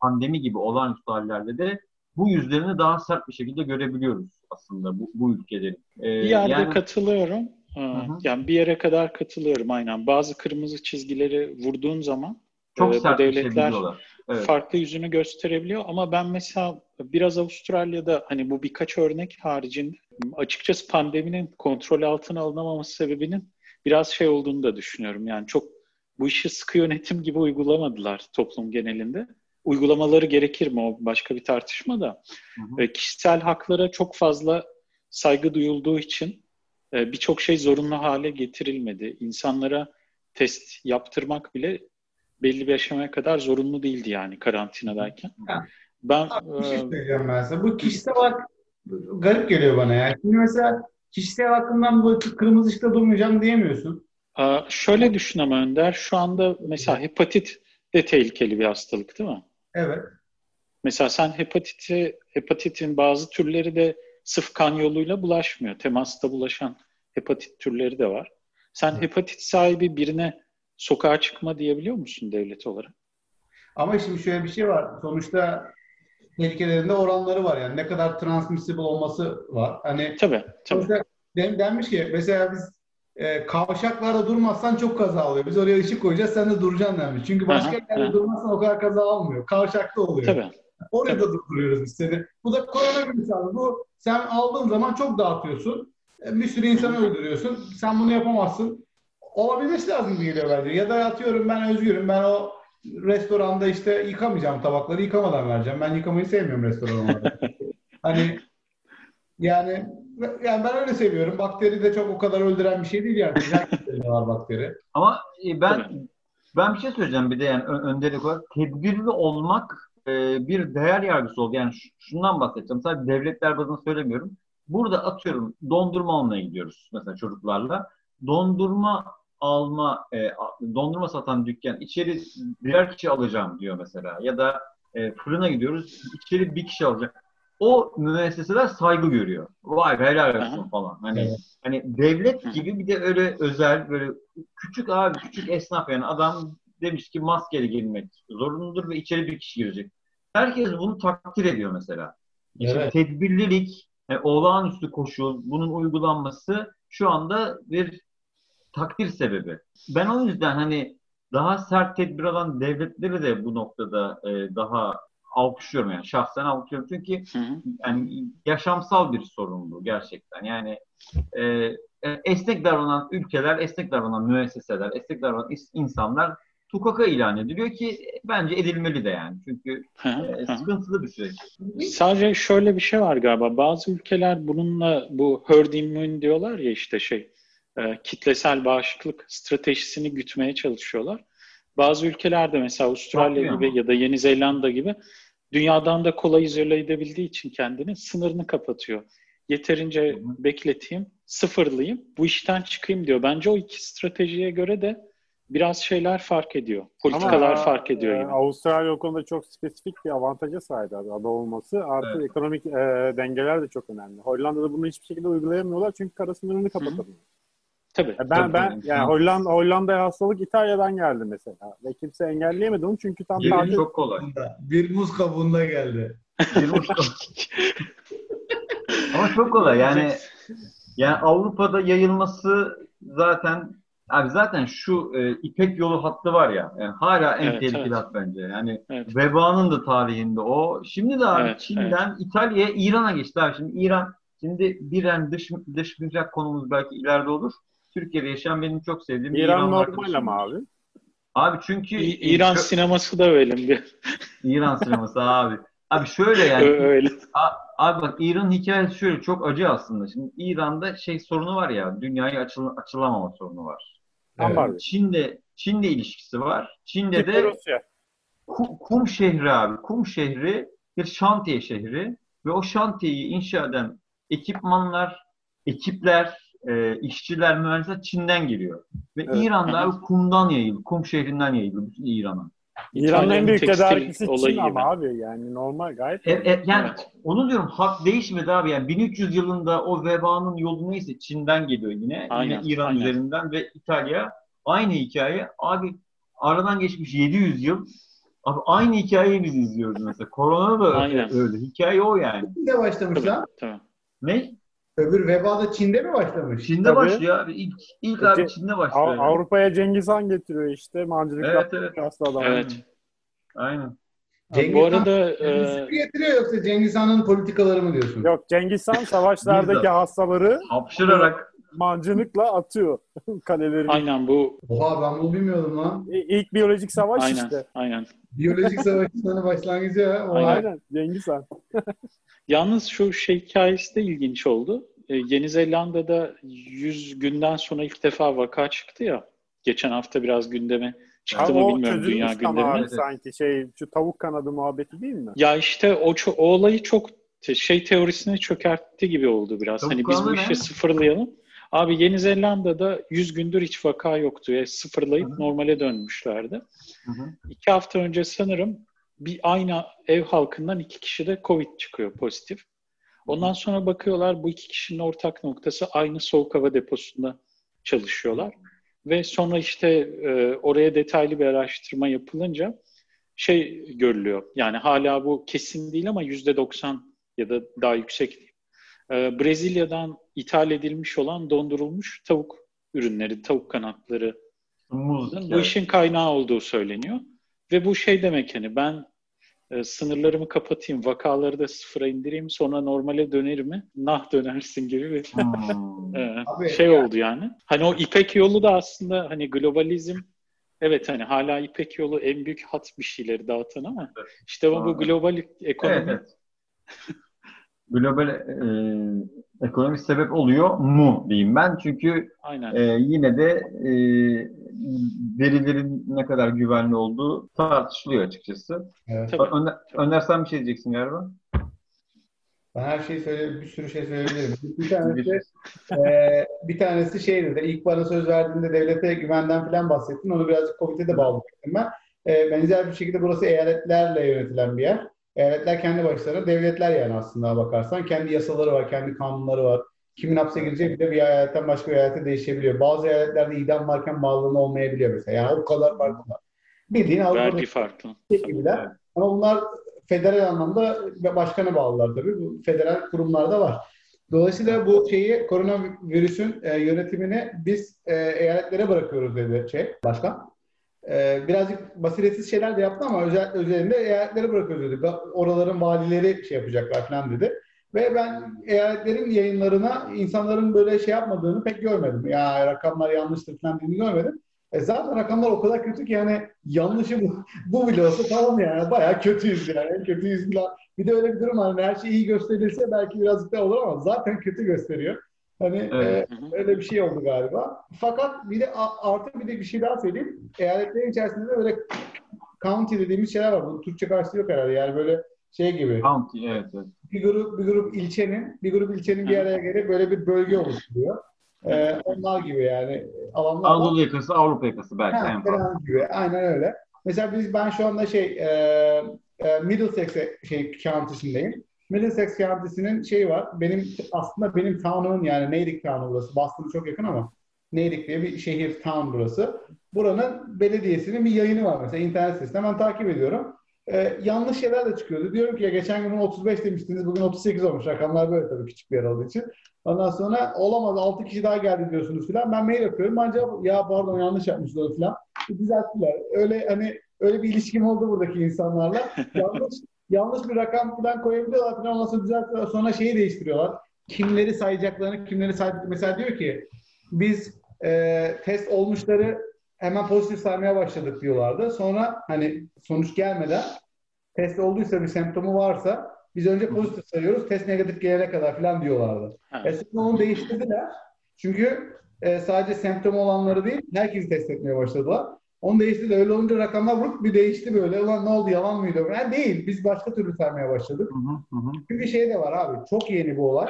pandemi gibi olağanüstü hallerde de bu yüzlerini daha sert bir şekilde görebiliyoruz aslında bu, bu ülkelerin. E, Bir yerde yani- katılıyorum. Ee, hı. Yani bir yere kadar katılıyorum aynen. Bazı kırmızı çizgileri vurduğun zaman çok e, bu sert devletler devletler. Evet. farklı yüzünü gösterebiliyor ama ben mesela biraz Avustralya'da hani bu birkaç örnek haricinde açıkçası pandeminin kontrol altına alınamaması sebebinin biraz şey olduğunu da düşünüyorum. Yani çok bu işi sıkı yönetim gibi uygulamadılar toplum genelinde. Uygulamaları gerekir mi o başka bir tartışma da. Hı hı. E, kişisel haklara çok fazla saygı duyulduğu için e, birçok şey zorunlu hale getirilmedi. İnsanlara test yaptırmak bile belli bir aşamaya kadar zorunlu değildi yani karantinadayken. Ha. Ben Bir şey e, söyleyeceğim ben sana. Bu kişisel hak garip geliyor bana yani. Şimdi mesela kişisel hakkından dolayı kırmızı ışıkta durmayacağım diyemiyorsun. e, şöyle düşün ama Önder, şu anda mesela hepatit de tehlikeli bir hastalık değil mi? Evet. Mesela sen hepatiti, hepatitin bazı türleri de sıf kan yoluyla bulaşmıyor. Temasta bulaşan hepatit türleri de var. Sen hepatit sahibi birine sokağa çıkma diyebiliyor musun devlet olarak? Ama şimdi şöyle bir şey var. Sonuçta tehlikelerinde oranları var yani. Ne kadar transmissible olması var. Hani Tabii, tabii. den- denmiş ki mesela biz e, kavşaklarda durmazsan çok kaza oluyor. Biz oraya ışık koyacağız sen de duracaksın denmiş. Çünkü başka Aha, aha. durmazsan o kadar kaza olmuyor. Kavşakta oluyor. Tabii. Oraya da durduruyoruz biz seni. Bu da koronavirüs abi. Bu sen aldığın zaman çok dağıtıyorsun. E, Bir sürü insanı öldürüyorsun. Sen bunu yapamazsın. Olabilmesi lazım gibi geliyor bence. Ya da atıyorum ben özgürüm. Ben o restoranda işte yıkamayacağım tabakları yıkamadan vereceğim. Ben yıkamayı sevmiyorum restoranlarda. hani yani yani ben öyle seviyorum. Bakteri de çok o kadar öldüren bir şey değil yani. Herkeste var bakteri. Ama e, ben ben bir şey söyleyeceğim bir de yani ö- önderlik olarak tedbirli olmak bir değer yargısı oldu. Yani şundan bahsedeceğim. Sadece devletler bazında söylemiyorum. Burada atıyorum dondurma almaya gidiyoruz mesela çocuklarla. Dondurma alma, e, dondurma satan dükkan içeri birer kişi alacağım diyor mesela. Ya da e, fırına gidiyoruz içeri bir kişi alacak. O müesseseler saygı görüyor. Vay be, helal olsun falan. Hani Evet. hani devlet gibi bir de öyle özel böyle küçük abi küçük esnaf yani adam demiş ki maskeli girmek zorunludur ve içeri bir kişi girecek. Herkes bunu takdir ediyor mesela. İşte Evet. tedbirlilik, yani olağanüstü koşul, bunun uygulanması şu anda bir takdir sebebi. Ben o yüzden hani daha sert tedbir alan devletleri de bu noktada e, daha alkışlıyorum yani şahsen alkışlıyorum. Çünkü Hı hı. yani yaşamsal bir sorun bu gerçekten. Yani e, e, esnek davranan ülkeler, esnek davranan müesseseler, esnek davranan insanlar tukaka ilan ediliyor ki bence edilmeli de yani. Çünkü e, sıkıntılı bir süreç. Sadece şöyle bir şey var galiba. Bazı ülkeler bununla bu herd immune diyorlar ya işte şey e, kitlesel bağışıklık stratejisini gütmeye çalışıyorlar. Bazı ülkelerde mesela Avustralya Yapmıyor gibi ama. ya da Yeni Zelanda gibi dünyadan da kolay izole edebildiği için kendini sınırını kapatıyor. Yeterince bekleteyim, sıfırlayayım, bu işten çıkayım diyor. Bence o iki stratejiye göre de biraz şeyler fark ediyor. Politikalar Ama, fark ediyor e, yine. Avustralya o konuda çok spesifik bir avantaja sahip abi ada olması. Artı Evet. ekonomik e, dengeler de çok önemli. Hollanda'da bunu hiçbir şekilde uygulayamıyorlar çünkü kara sınırını kapatamıyor. Tabii. E, Ben Tabii, ben tabii. yani Hollanda Hollanda'ya hastalık İtalya'dan geldi mesela ve kimse engelleyemedi onu çünkü tam tatil çok kolay. Bir muz kabuğunda geldi. Bir Ama çok kolay yani yani Avrupa'da yayılması zaten abi zaten şu e, İpek yolu hattı var ya yani hala en Evet, tehlikeli evet. hat bence. Yani Evet. vebanın da tarihinde o. Şimdi de abi Evet, Çin'den İtalya'ya İran'a geçti abi. Şimdi İran şimdi bir en dış dış mihrak konumuz belki ileride olur. Türkiye'de yaşayan benim çok sevdiğim bir İran İranlı normal ama abi. Abi çünkü İ- İran Şö- sineması da öyle bir İran sineması abi. Abi şöyle yani öyle. Abi bak İran hikayesi şöyle çok acı aslında. Şimdi İran'da şey sorunu var ya, dünyaya açıl açılamama sorunu var. Tam Evet. var. Çin'de Çin'de ilişkisi var. Çin'de de Rusya. Ku- Kum şehri abi. Kum şehri bir şantiye şehri ve o şantiyeyi inşa eden ekipmanlar, ekipler, e, işçiler, mühendisler Çin'den geliyor. Ve Evet. İran'da kumdan yayıldı. Kum şehrinden yayıldı bütün İran'a. İran'ın en büyük tedarikçisi Çin gibi. ama abi yani normal gayet E, e, yani Evet. onu diyorum hat değişmedi abi yani 1300 yılında o vebanın yolu neyse Çin'den geliyor yine. Aynen, yine İran aynen. üzerinden ve İtalya aynı hikaye. Abi aradan geçmiş 700 yıl. Abi aynı hikayeyi biz izliyoruz mesela. Korona da Aynen. öyle. Hikaye o yani. Çin'de başlamış Tabii, lan. tabii. Ne? Öbür veba da Çin'de mi başlamış? Çin'de Tabii. başlıyor abi. İlk, ilk abi Çin'de başlıyor. Av- Avrupa'ya Cengiz Han getiriyor işte. Mancınık Evet, evet. hasta adam. Evet. Aynen. Cengiz Bu Han arada e, kendisi mi getiriyor yoksa Cengiz Han'ın politikaları mı diyorsun? Yok Cengiz Han savaşlardaki hastaları Hapşırarak mancınıkla atıyor kaleleri. aynen bu Oha ben bunu bilmiyordum lan. İlk biyolojik savaş aynen işte. aynen. Biyolojik savaşın başlangıcı ha. Aynen. Aynen. Cengiz Han. Yalnız şu şey hikayesi de ilginç oldu. Ee, Yeni Zelanda'da 100 günden sonra ilk defa vaka çıktı ya. Geçen hafta biraz gündeme çıktı Abi mı bilmiyorum dünya gündemine. abi sanki şey şu tavuk kanadı muhabbeti değil mi? Ya işte o, o olayı çok şey teorisini çökertti gibi oldu biraz. Tavuk hani biz bu işi sıfırlayalım. Abi Yeni Zelanda'da 100 gündür hiç vaka yoktu. ve sıfırlayıp Hı hı. normale dönmüşlerdi. Hı hı. İki hafta önce sanırım bir aynı ev halkından iki kişi de Covid çıkıyor pozitif. Ondan sonra bakıyorlar bu iki kişinin ortak noktası aynı soğuk hava deposunda çalışıyorlar. Ve sonra işte e, oraya detaylı bir araştırma yapılınca şey görülüyor. Yani hala bu kesin değil ama yüzde 90 ya da daha yüksek diyeyim. E, Brezilya'dan ithal edilmiş olan dondurulmuş tavuk ürünleri, tavuk kanatları Muz. bu işin kaynağı olduğu söyleniyor. Ve bu şey demek hani ben e, sınırlarımı kapatayım, vakaları da sıfıra indireyim, sonra normale döner mi? Nah dönersin gibi bir Hmm. e, Abi, şey ya- oldu yani. Hani o İpek yolu da aslında hani globalizm evet hani hala İpek yolu en büyük hat bir şeyleri dağıtan ama işte bu Doğru. global ekonomi Evet, evet. Global e, ekonomi sebep oluyor mu diyeyim ben. Çünkü aynen. e, yine de e, verilerin ne kadar güvenli olduğu tartışılıyor açıkçası. Evet. Tabii. Önder, Önder sen bir şey diyeceksin galiba. Ben her şeyi söyle, bir sürü şey söyleyebilirim. Bir tanesi, e, bir tanesi şey dedi. İlk bana söz verdiğinde devlete güvenden falan bahsettin. Onu birazcık COVID'e de bağlayacaktım ben. E, benzer bir şekilde burası eyaletlerle yönetilen bir yer. Eyaletler kendi başlarına devletler yani aslında bakarsan. Kendi yasaları var, kendi kanunları var. Kimin hapse gireceği bile bir eyaletten başka bir eyalete değişebiliyor. Bazı eyaletlerde idam varken bağlılığını olmayabiliyor mesela. Yani o kadar farklı var. Bildiğin Avrupa'da Vergi farklı. gibiler. Ama bunlar federal anlamda başkana bağlılar tabii. Bu federal kurumlarda var. Dolayısıyla bu şeyi koronavirüsün e, yönetimini biz e, eyaletlere bırakıyoruz dedi şey başkan. E, birazcık basiretsiz şeyler de yaptı ama özel, özelinde eyaletlere bırakıyoruz dedi. Oraların valileri şey yapacaklar falan dedi. Ve ben eyaletlerin yayınlarına insanların böyle şey yapmadığını pek görmedim. Ya rakamlar yanlıştır falan dediğini görmedim. E zaten rakamlar o kadar kötü ki yani yanlışı bu, bu bile olsa tamam yani bayağı kötüyüz yani. Kötüyüz. Bir de öyle bir durum var. Hani her şey iyi gösterilse belki birazcık daha olur ama zaten kötü gösteriyor. Hani Evet. e, öyle bir şey oldu galiba. Fakat bir de artı bir de bir şey daha söyleyeyim. Eyaletlerin içerisinde de böyle county dediğimiz şeyler var. Bunun Türkçe karşılığı yok herhalde. Yani böyle şey gibi County, evet, evet. bir grup bir grup ilçenin bir grup ilçenin bir araya gelip böyle bir bölge oluşturuyor. Ee, onlar gibi yani alanlar. Anadolu yakası, Avrupa yakası belki Ha, en fazla. gibi. Aynen öyle. Mesela biz ben şu anda şey e, e, Middlesex şey county'sindeyim. Middlesex county'sinin şeyi var. Benim aslında benim town'umun yani Neyrik town'u burası. Boston'a çok yakın ama Neyrik diye bir şehir town burası. Buranın belediyesinin bir yayını var mesela internet sitesinden ben takip ediyorum. Ee, yanlış şeyler de çıkıyordu. Diyorum ki ya geçen gün bunu 35 demiştiniz bugün 38 olmuş. Rakamlar böyle tabii küçük bir yer olduğu için. Ondan sonra olamaz 6 kişi daha geldi diyorsunuz filan. Ben mail yapıyorum. Ancak ya pardon yanlış yapmışlar filan. Düzelttiler. Öyle hani öyle bir ilişkim oldu buradaki insanlarla. yanlış yanlış bir rakam falan koyabiliyorlar falan ondan sonra düzeltiyorlar. Sonra şeyi değiştiriyorlar. Kimleri sayacaklarını, kimleri sayacaklarını. Mesela diyor ki biz e, test olmuşları hemen pozitif saymaya başladık diyorlardı. Sonra hani sonuç gelmeden test olduysa bir semptomu varsa biz önce pozitif sayıyoruz test negatif gelene kadar falan diyorlardı. Ha. E sonra onu değiştirdiler. Çünkü e, sadece semptomu olanları değil herkesi test etmeye başladılar. Onu değiştirdiler. Öyle olunca rakamlar vurup bir değişti böyle. Ulan ne oldu yalan mıydı? Yani değil. Biz başka türlü saymaya başladık. Hı hı, hı. Çünkü şey de var abi. Çok yeni bu olay.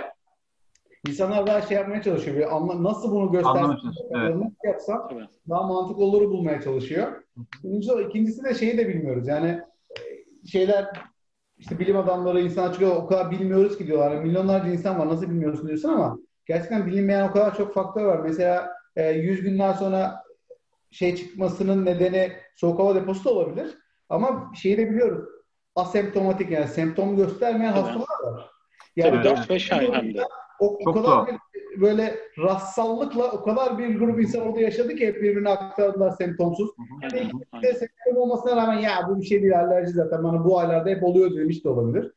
İnsanlar daha şey yapmaya çalışıyor. Böyle anla, nasıl bunu çalışıyor, evet. nasıl yapsam daha mantıklı oluru bulmaya çalışıyor. O. ikincisi de şeyi de bilmiyoruz. Yani e, şeyler işte bilim adamları, insan çıkıyor o kadar bilmiyoruz ki diyorlar. Milyonlarca insan var nasıl bilmiyorsun diyorsun ama gerçekten bilinmeyen o kadar çok faktör var. Mesela e, 100 günden sonra şey çıkmasının nedeni soğuk hava deposu da olabilir. Ama şeyi de biliyoruz. Asemptomatik yani semptom göstermeyen Tabii. hastalar var. Tabii Evet. 4-5 ay hem de. O, o kadar bir, böyle rastsallıkla o kadar bir grup insan orada yaşadı ki hep birbirine aktardılar semptomsuz. Aynen, Bir de aynen. semptom olmasına rağmen ya bu bir şey değil alerji zaten bana bu aylarda hep oluyor demiş de olabilir.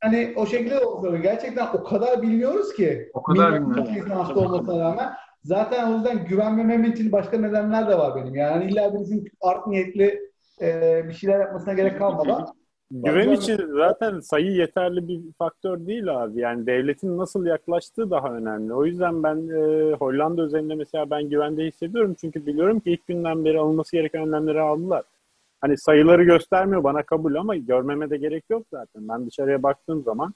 Hani o şekilde de olabilir. Gerçekten o kadar bilmiyoruz ki. O kadar bilmiyoruz. insan hasta Tabii. olmasına rağmen. Zaten o yüzden güvenmemem için başka nedenler de var benim. Yani illa birisinin art niyetli e, bir şeyler yapmasına gerek kalmadan. Güven için zaten sayı yeterli bir faktör değil abi. Yani devletin nasıl yaklaştığı daha önemli. O yüzden ben e, Hollanda özelinde mesela ben güvende hissediyorum. Çünkü biliyorum ki ilk günden beri alınması gereken önlemleri aldılar. Hani sayıları göstermiyor bana kabul ama görmeme de gerek yok zaten. Ben dışarıya baktığım zaman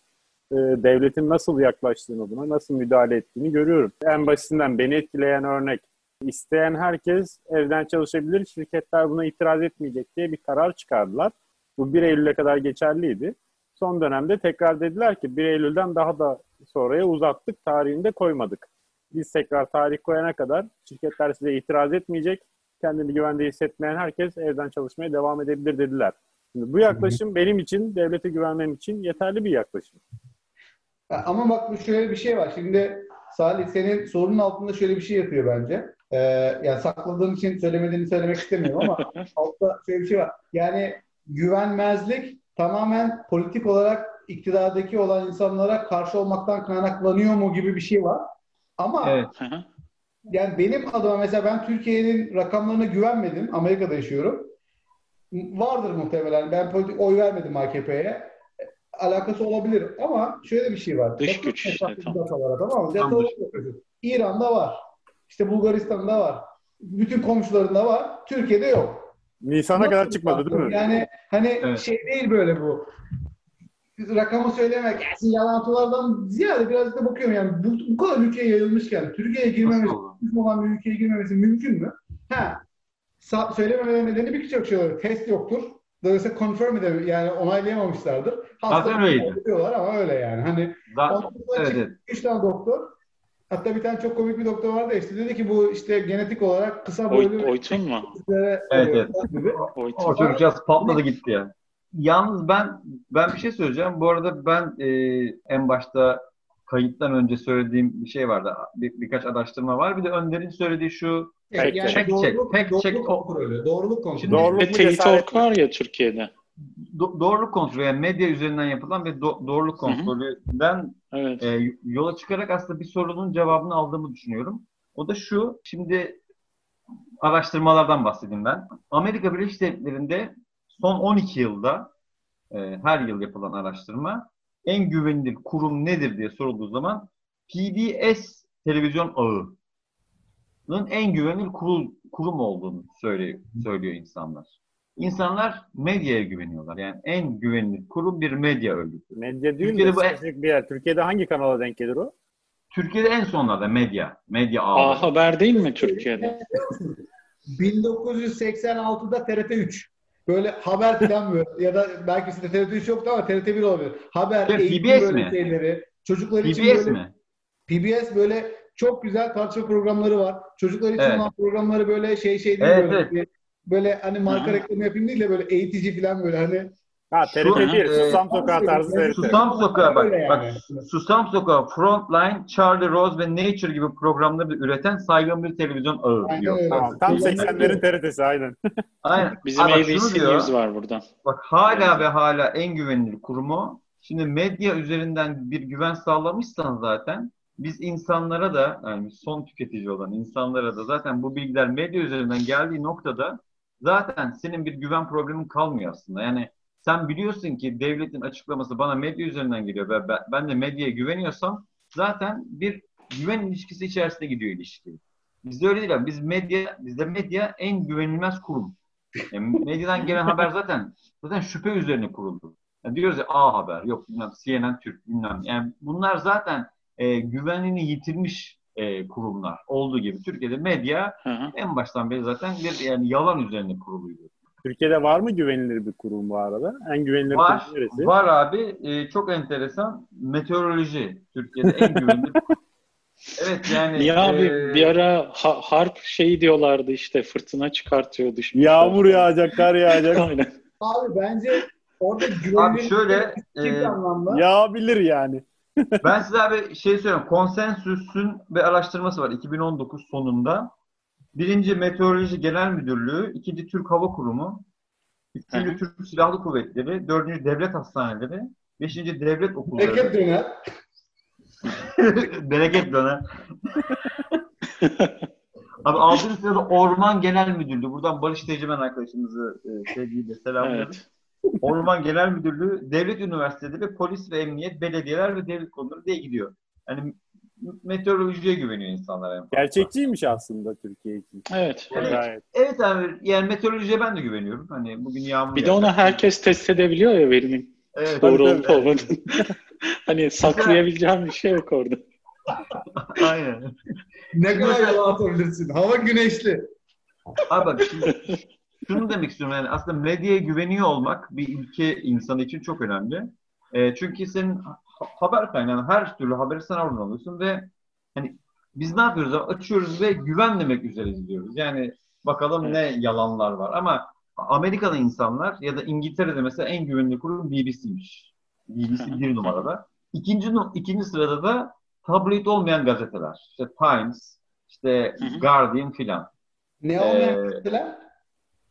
devletin nasıl yaklaştığını buna, nasıl müdahale ettiğini görüyorum. En basitinden beni etkileyen örnek. İsteyen herkes evden çalışabilir, şirketler buna itiraz etmeyecek diye bir karar çıkardılar. Bu 1 Eylül'e kadar geçerliydi. Son dönemde tekrar dediler ki 1 Eylül'den daha da sonraya uzattık, tarihini de koymadık. Biz tekrar tarih koyana kadar şirketler size itiraz etmeyecek, kendini güvende hissetmeyen herkes evden çalışmaya devam edebilir dediler. Şimdi bu yaklaşım benim için, devlete güvenmem için yeterli bir yaklaşım. Ama bak bu şöyle bir şey var. Şimdi Salih senin sorunun altında şöyle bir şey yatıyor bence. Ee, yani sakladığın için söylemediğini söylemek istemiyorum ama altta şöyle bir şey var. Yani güvenmezlik tamamen politik olarak iktidardaki olan insanlara karşı olmaktan kaynaklanıyor mu gibi bir şey var. Ama Evet. Hı hı. yani benim adıma mesela ben Türkiye'nin rakamlarına güvenmedim. Amerika'da yaşıyorum. Vardır muhtemelen. Ben politik oy vermedim AKP'ye. Alakası olabilir ama şöyle bir şey var. Dış güç işte, datalara, tamam mı? Datalara. İran'da var. İşte Bulgaristan'da var. Bütün komşularında var. Türkiye'de yok. Nisan'a kadar çıkmadı değil mi? Yani hani Evet. şey değil böyle bu. Rakamı söylemek, gelsin yalantılardan ziyade biraz da bakıyorum yani bu, bu kadar ülkeye yayılmışken Türkiye'ye girmemesi, olan bir ülkeye girmemesi mümkün mü? Ha, sa- söylememelerinin nedeni birçok şey olabilir. Test yoktur. Dolayısıyla confirm edemiyor. Yani onaylayamamışlardır. Öyleydi. diyorlar ama öyle yani. Hani sonra evet, üç tane doktor. Hatta bir tane çok komik bir doktor vardı işte dedi ki bu işte genetik olarak kısa Oy, boylu Oytun mu? Evet, oluyor evet. Oytun. O çocukcağız patladı gitti ya. Yalnız ben ben bir şey söyleyeceğim. Bu arada ben e, en başta kayıttan önce söylediğim bir şey vardı. Bir, birkaç araştırma var. Bir de Önder'in söylediği şu Yani, Fact check, doğruluk, fact doğruluk check. kontrolü. Doğruluk kontrolü. Şimdi- Doğruluk Ve Teyit var ya Türkiye'de. do- doğruluk kontrolü yani medya üzerinden yapılan bir do- doğruluk kontrolünden Evet. e, yola çıkarak aslında bir sorunun cevabını aldığımı düşünüyorum. O da şu. Şimdi araştırmalardan bahsedeyim ben. Amerika Birleşik Devletleri'nde son 12 yılda e, her yıl yapılan araştırma en güvenilir kurum nedir diye sorulduğu zaman PBS televizyon ağının en güvenilir kurul, kurum olduğunu söylüyor, söylüyor insanlar. İnsanlar medyaya güveniyorlar. Yani en güvenilir kurum bir medya örgütü. Medya değil Türkiye'de de bu- spesifik bir yer. Türkiye'de hangi kanala denk gelir o? Türkiye'de en sonlarda medya, medya ağları. A Haber değil mi Türkiye'de? 1986'da TRT 3. Böyle haber falan böyle ya da belki sizde TRT 3 yoktu ama TRT 1 olabilir. Haber, Şey, eğitim PBS böyle mi? şeyleri. Çocuklar için PBS böyle mi? PBS böyle çok güzel tartışma programları var. Çocuklar için Evet. olan programları böyle şey şey değil Evet, böyle. evet. Bir- Böyle hani marka Hı. reklamı yapayım değil de böyle eğitici falan böyle hani Ha TRT Şu- değil. e, Susam Sokağı tarzı TRT. Susam Sokağı bak, yani. bak Susam Sokağı, Frontline, Charlie Rose ve Nature gibi programları da üreten saygın bir televizyon ağı Aynen diyor. Tamam, tam Kullanmak 80'lerin TRT'si aynen. Aynen. Bizim ABC diyor, News var burada. Bak hala ve hala en güvenilir kurumu. Şimdi medya üzerinden bir güven sağlamışsan zaten biz insanlara da yani son tüketici olan insanlara da zaten bu bilgiler medya üzerinden geldiği noktada zaten senin bir güven problemin kalmıyor aslında. Yani sen biliyorsun ki devletin açıklaması bana medya üzerinden geliyor ve ben- de medyaya güveniyorsam zaten bir güven ilişkisi içerisinde gidiyor ilişki. Bizde öyle değil abi. Biz medya, bizde medya en güvenilmez kurum. Yani medyadan gelen haber zaten zaten şüphe üzerine kuruldu. Yani diyoruz ya A Haber, yok bilmem CNN Türk, bilmem. Yani bunlar zaten e, güvenini yitirmiş e, kurumlar olduğu gibi. Türkiye'de medya Hı hı. en baştan beri zaten bir yani yalan üzerine kuruluydu. Türkiye'de var mı güvenilir bir kurum bu arada? En güvenilir Var, kurum neresi? var abi. E, çok enteresan. Meteoroloji. Türkiye'de en güvenilir. evet yani. Ya abi e, bir ara ha- harp şeyi diyorlardı işte fırtına çıkartıyor dış güçler. Yağmur yağacak, kar yağacak. Aynen. Abi bence orada Abi güvenilir şöyle bir e, anlamda. Yağabilir yani. Ben size abi şey söyleyeyim. Konsensüsün bir araştırması var 2019 sonunda. Birinci Meteoroloji Genel Müdürlüğü, ikinci Türk Hava Kurumu, üçüncü. Türk Silahlı Kuvvetleri, dördüncü Devlet Hastaneleri, beşinci Devlet Okulları. Bereket döner. Bereket döner. Abi altıncı sırada Orman Genel Müdürlüğü. Buradan Barış Tecrüben arkadaşımızı e, sevgiyle selamlıyorum. Evet. Orman Genel Müdürlüğü, devlet üniversiteleri, polis ve emniyet, belediyeler ve devlet konuları diye gidiyor. Yani meteorolojiye güveniyor insanlar. en. Gerçekçiymiş aslında Türkiye için. Evet. Evet. Gayet. Evet abi yani meteorolojiye ben de güveniyorum. Hani bugün yağmur Bir de onu yağacak. herkes test edebiliyor ya verinin evet, doğru olup olmadığını. hani saklayabileceğim bir şey yok orada. Aynen. Ne kadar yalan atabilirsin. Hava güneşli. Abi bak şimdi şunu demek istiyorum yani aslında medyaya güveniyor olmak bir ülke insanı için çok önemli. E, çünkü senin ha- haber kaynağı her türlü haberi sen oradan alıyorsun ve hani biz ne yapıyoruz? Açıyoruz ve güven demek üzere izliyoruz. Yani bakalım ne yalanlar var ama Amerika'da insanlar ya da İngiltere'de mesela en güvenilir kurum BBC'miş. BBC bir numarada. İkinci, ikinci sırada da tabloid olmayan gazeteler. İşte Times, işte. Guardian filan. Ne olmayan Ee, gazeteler?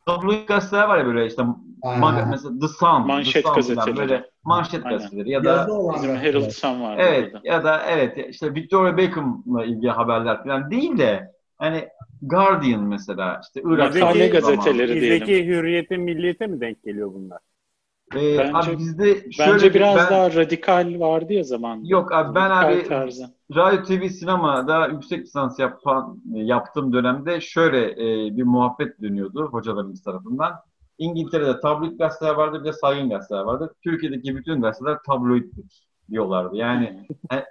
Tabloid gazeteler var ya böyle işte mag- mesela The Sun, Manşet The Sun gazeteleri. böyle manşet Aynen. gazeteleri ya da Bizim. Herald Sun var evet burada. ya da evet işte Victoria Beckham'la ilgili haberler falan değil de hani Guardian mesela işte Irak Bizdeki- gazeteleri diyelim. Bizdeki hürriyete, milliyete mi denk geliyor bunlar? Ee, Bence- abi bizde şöyle Bence bir- biraz ben- daha radikal vardı ya zaman. Yok abi ben Radikal abi tarzı. radyo TV sinemada yüksek lisans yapan yaptığım dönemde şöyle e, bir muhabbet dönüyordu hocalarımız tarafından. İngiltere'de tabloid gazeteler vardı bir de saygın gazeteler vardı. Türkiye'deki bütün gazeteler tabloiddir diyorlardı. Yani e, e,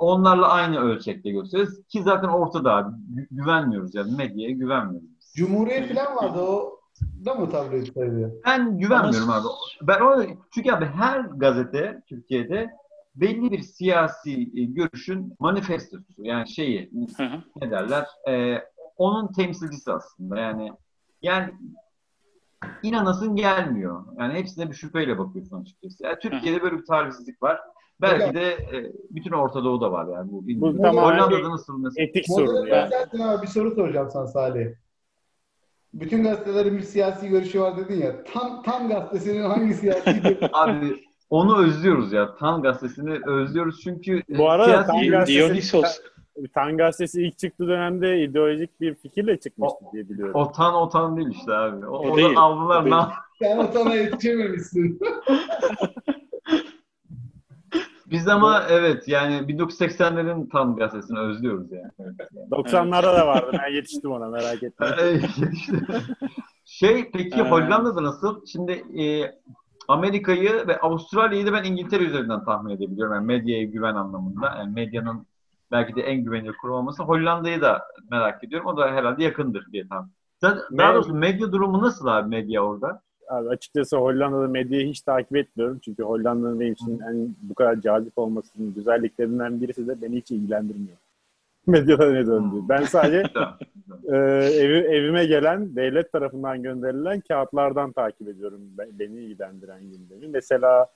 onlarla aynı ölçekte gösteriyoruz ki zaten ortada abi. Gü- güvenmiyoruz yani medyaya güvenmiyoruz. Cumhuriyet falan vardı o da mı tabloid sayılıyor? Ben güvenmiyorum abi. Ben o çünkü abi her gazete Türkiye'de belli bir siyasi e, görüşün manifestosu yani şeyi Hı hı. ne derler e, onun temsilcisi aslında yani yani inanasın gelmiyor. Yani hepsine bir şüpheyle bakıyorsun açıkçası. Yani Türkiye'de böyle bir tarihsizlik var. Belki de e, bütün Orta Doğu'da var yani bu. Bu tamamen Hollanda'da nasıl mesela? Etik sorun yani. bir soru soracağım sana Salih. Bütün gazetelerin bir siyasi görüşü var dedin ya. Tam tam gazetesinin hangi siyasi görüşü? Abi onu özlüyoruz ya. Tan gazetesini özlüyoruz çünkü e, Bu arada siyasi- Di- gazetesi- Dionysos. Tan gazetesi ilk çıktığı dönemde ideolojik bir fikirle çıkmıştı diye biliyorum. O tan o tan değil işte abi. O, O değil. aldılar O değil. Sen o sana yetişememişsin. Biz ama evet yani 1980'lerin Tan gazetesini özlüyoruz yani. Yani. 90'larda da vardı. Ben yetiştim ona merak etme. Şey peki Ee. Hollanda'da nasıl? Şimdi e, Amerika'yı ve Avustralya'yı da ben İngiltere üzerinden tahmin edebiliyorum. Yani medyaya güven anlamında. Yani medyanın belki de en güvenilir kurum olması. Hollanda'yı da merak ediyorum. O da herhalde yakındır diye tahmin. Daha daha doğrusu medya durumu nasıl abi medya orada? Abi açıkçası Hollanda'da medyayı hiç takip etmiyorum. Çünkü Hollanda'nın benim için en bu kadar cazip olmasının güzelliklerinden birisi de beni hiç ilgilendirmiyor. Medyada ne döndü. Ben sadece e, evi, evime gelen devlet tarafından gönderilen kağıtlardan takip ediyorum be- beni ilgilendiren gündemi. Mesela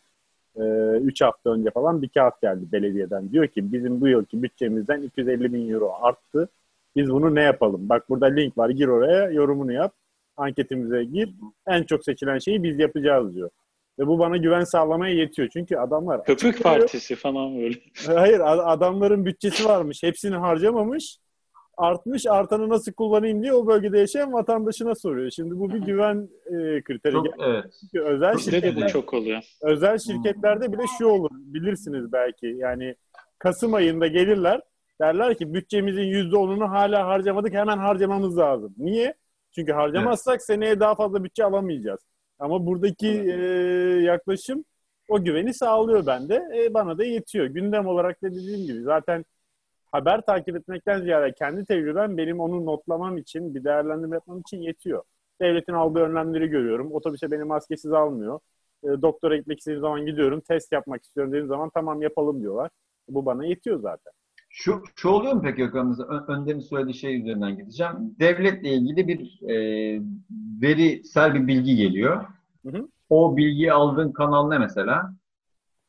3 hafta önce falan bir kağıt geldi belediyeden. Diyor ki bizim bu yılki bütçemizden 250 bin euro arttı. Biz bunu ne yapalım? Bak burada link var. Gir oraya, yorumunu yap. Anketimize gir. En çok seçilen şeyi biz yapacağız diyor. Ve bu bana güven sağlamaya yetiyor. Çünkü adamlar Köpük. Partisi falan böyle. Hayır ad- adamların bütçesi varmış. Hepsini harcamamış. Artmış artanı nasıl kullanayım diye o bölgede yaşayan vatandaşına soruyor. Şimdi bu bir güven e, kriteri. Çok evet. Çünkü özel Bizde de bu şirketler, çok oluyor. özel şirketlerde bile şu olur. Bilirsiniz belki. Yani Kasım ayında gelirler. Derler ki bütçemizin %10'unu hala harcamadık. Hemen harcamamız lazım. Niye? Çünkü harcamazsak seneye daha fazla bütçe alamayacağız. Ama buradaki e, yaklaşım o güveni sağlıyor bende. E, bana da yetiyor. Gündem olarak da dediğim gibi zaten haber takip etmekten ziyade kendi tecrübem benim onu notlamam için, bir değerlendirme yapmam için yetiyor. Devletin aldığı önlemleri görüyorum. Otobüse beni maskesiz almıyor. E, doktora gitmek istediğim zaman gidiyorum. Test yapmak istiyorum dediğim zaman tamam yapalım diyorlar. Bu bana yetiyor zaten. Şu, şu oluyor mu peki Gökhan? Mesela Ö- Önder'in söylediği şey üzerinden gideceğim. Devletle ilgili bir e, verisel bir bilgi geliyor. Hı hı. O bilgiyi aldığın kanal ne mesela?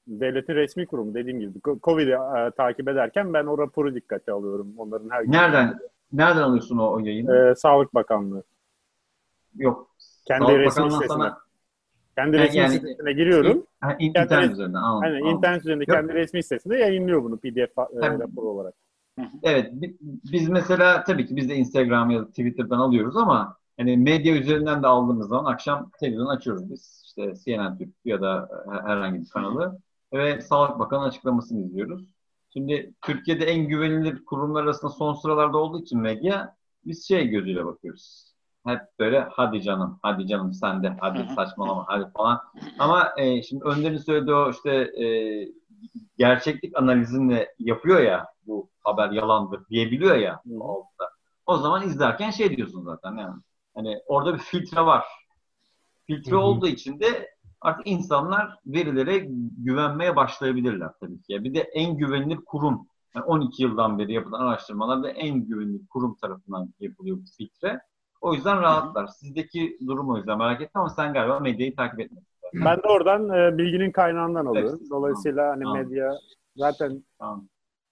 Devletin resmi kurumu dediğim gibi Covid'i e, takip ederken ben o raporu dikkate alıyorum. Onların her. Nereden nereden alıyorsun o, o yayını? E, Sağlık Bakanlığı. Yok. Kendi Sağlık resmi Bakanlığı'ndan sitesine. sana Kendi Yani- resmi yani- sitesine giriyorum. ha, in- internet res- üzerinden anladım. Aynen anladım. internet üzerinde Yok. kendi resmi sitesinde yayınlıyor bunu PDF e, Tabii. rapor olarak. Evet, bi- biz mesela tabii ki biz de Instagram ya da Twitter'dan alıyoruz ama hani medya üzerinden de aldığımız zaman akşam televizyon açıyoruz biz. İşte CNN Türk ya da e, herhangi bir kanalı ve Sağlık Bakanı açıklamasını izliyoruz. Şimdi Türkiye'de en güvenilir kurumlar arasında son sıralarda olduğu için medya biz şey gözüyle bakıyoruz. Hep böyle hadi canım, hadi canım sen de, hadi saçmalama, hadi falan. Ama e, şimdi Önder'in söylediği o işte e, gerçeklik analizini yapıyor ya bu haber yalandır diyebiliyor ya altta. O zaman izlerken şey diyorsun zaten yani. Hani orada bir filtre var. Filtre olduğu için de artık insanlar verilere güvenmeye başlayabilirler tabii ki. Bir de en güvenilir kurum. Yani 12 yıldan beri yapılan araştırmalarda en güvenilir kurum tarafından yapılıyor bu filtre. O yüzden rahatlar. Sizdeki durum o yüzden merak ettim ama sen galiba medyayı takip etmedin. Ben de oradan e, bilginin kaynağından alıyorum. Evet. Dolayısıyla hani Tamam. medya zaten Tamam.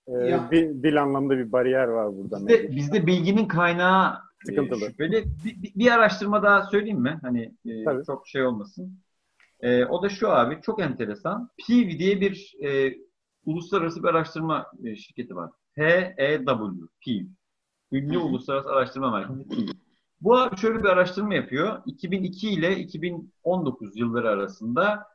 e, Ya. bir, dil anlamında bir bariyer var burada. Bizde, bizde bilginin kaynağı e, Sıkıntılı. şüpheli. Bir, bir- bir araştırma daha söyleyeyim mi? Hani e, Tabii. çok şey olmasın. E, o da şu abi çok enteresan. Pew diye bir e, uluslararası bir araştırma e, şirketi var. PEW, Pew. Ünlü. Uluslararası Araştırma Merkezi Pew. Bu şöyle bir araştırma yapıyor. 2002 ile 2019 yılları arasında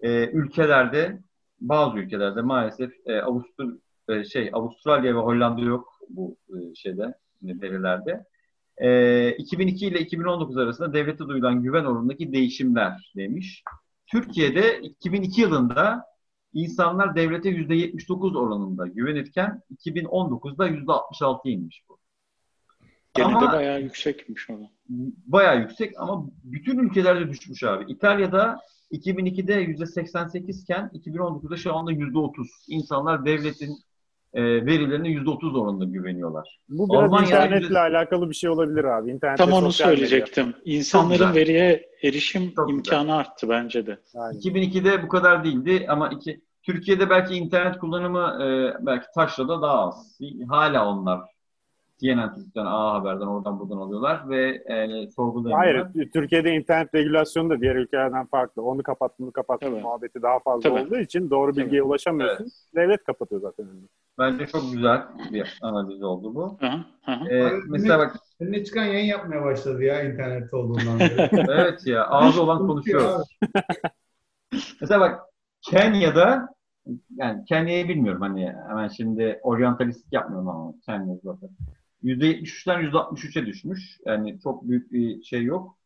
e, ülkelerde bazı ülkelerde maalesef e, Avustur e, şey Avustralya ve Hollanda yok bu e, şeyde verilerde. E, 2002 ile 2019 arasında devlete duyulan güven oranındaki değişimler demiş. Türkiye'de 2002 yılında insanlar devlete %79 oranında güvenirken 2019'da %66 inmiş bu. Gene Ama- de bayağı yüksekmiş o. da. bayağı yüksek ama bütün ülkelerde düşmüş abi. İtalya'da 2002'de %88 iken 2019'da şu anda %30. İnsanlar devletin e, verilerine %30 oranında güveniyorlar. Bu biraz Almanya'da internetle yüzde- alakalı bir şey olabilir abi. İnternet Tam onu sosyal medya. söyleyecektim. İnsanların güzel. veriye erişim Çok güzel. imkanı arttı bence de. Aynen. 2002'de bu kadar değildi ama iki, Türkiye'de belki internet kullanımı e, belki taşrada daha az. Hala onlar CNN Türk'ten, A Haber'den oradan buradan alıyorlar ve e, sorgulayamıyorlar. Hayır, Türkiye'de internet regülasyonu da diğer ülkelerden farklı. Onu kapat, bunu kapat Tabii. muhabbeti daha fazla Tabii. olduğu için doğru bilgiye ulaşamıyorsun. Devlet kapatıyor zaten. Bence çok güzel bir analiz oldu bu. Hı hı. E, Abi, mesela bak Önüne çıkan yayın yapmaya başladı ya internette olduğundan beri. Evet ya ağzı olan konuşuyor. Mesela bak Kenya'da yani Kenya'yı bilmiyorum hani hemen şimdi oryantalistlik yapmıyorum ama Kenya zaten. %73'ten %63'e düşmüş. Yani çok büyük bir şey yok.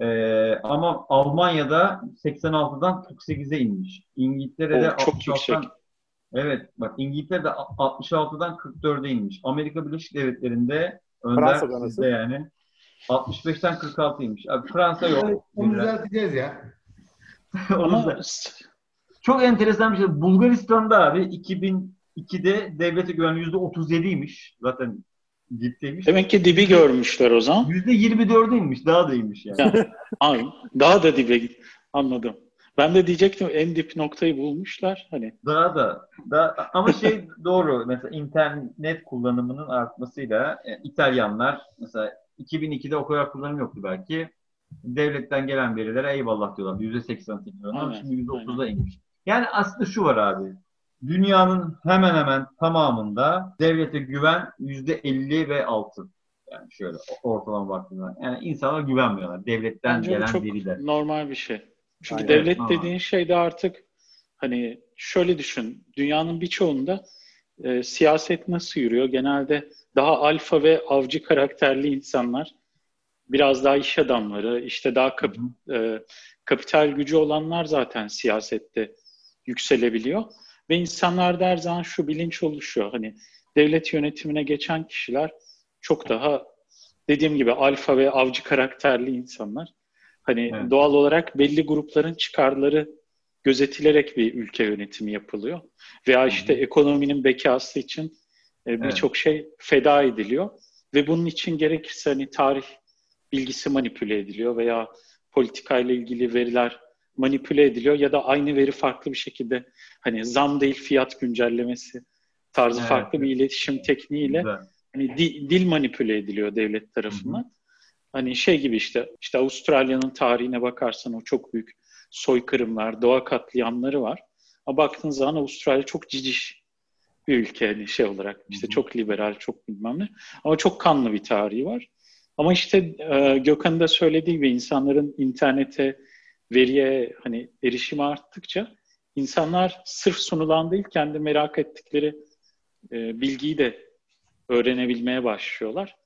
Ee, ama Almanya'da 86'dan 48'e inmiş. İngiltere'de O çok 66'dan yüksek. Evet bak İngiltere'de 66'dan 44'e inmiş. Amerika Birleşik Devletleri'nde önder sizde yani 65'ten 46'ymış. Abi Fransa yok. Onu düzelteceğiz ya. Onu da- Çok enteresan bir şey. Bulgaristan'da abi 2002'de devlete güven %37'ymiş. Zaten dipteymiş. demek ki dibi görmüşler o zaman. %24'e inmiş. Daha da inmiş yani. Ya. Abi, daha da dibe git. Anladım. Ben de diyecektim en dip noktayı bulmuşlar. Hani Daha da, daha, ama şey doğru. Mesela internet kullanımının artmasıyla e, İtalyanlar mesela 2002'de o kadar kullanım yoktu belki. Devletten gelen verilere eyvallah diyorlar. %88 diyorlar. Ama Aynen, şimdi %30'a inmiş. Yani aslında şu var abi. Dünyanın hemen hemen tamamında devlete güven %50 ve altı. Yani şöyle ortalama baktığında. Yani insanlar güvenmiyorlar. Devletten bence gelen çok veriler. normal bir şey. Çünkü Aynen. devlet Normal. dediğin şey de artık hani şöyle düşün. Dünyanın birçoğunda e, siyaset nasıl yürüyor? Genelde daha alfa ve avcı karakterli insanlar, biraz daha iş adamları, işte daha kap- e, kapital gücü olanlar zaten siyasette yükselebiliyor. Ve insanlarda her zaman şu bilinç oluşuyor. Hani devlet yönetimine geçen kişiler çok daha dediğim gibi alfa ve avcı karakterli insanlar. Hani Evet. doğal olarak belli grupların çıkarları gözetilerek bir ülke yönetimi yapılıyor. Veya işte ekonominin bekası için e, birçok şey feda ediliyor. Ve bunun için gerekirse hani tarih bilgisi manipüle ediliyor veya politikayla ilgili veriler manipüle ediliyor ya da aynı veri farklı bir şekilde hani zam değil fiyat güncellemesi tarzı Evet. farklı bir iletişim tekniğiyle Güzel. hani di- dil manipüle ediliyor devlet tarafından. Hani şey gibi işte işte Avustralya'nın tarihine bakarsan o çok büyük soykırımlar, doğa katliamları var. Ama baktığın zaman Avustralya çok ciciş bir ülke hani şey olarak. işte Hı hı. çok liberal, çok bilmem ne. Ama çok kanlı bir tarihi var. Ama işte e, Gökhan'ın da söylediği gibi insanların internete, veriye hani erişimi arttıkça insanlar sırf sunulan değil kendi merak ettikleri e, bilgiyi de öğrenebilmeye başlıyorlar.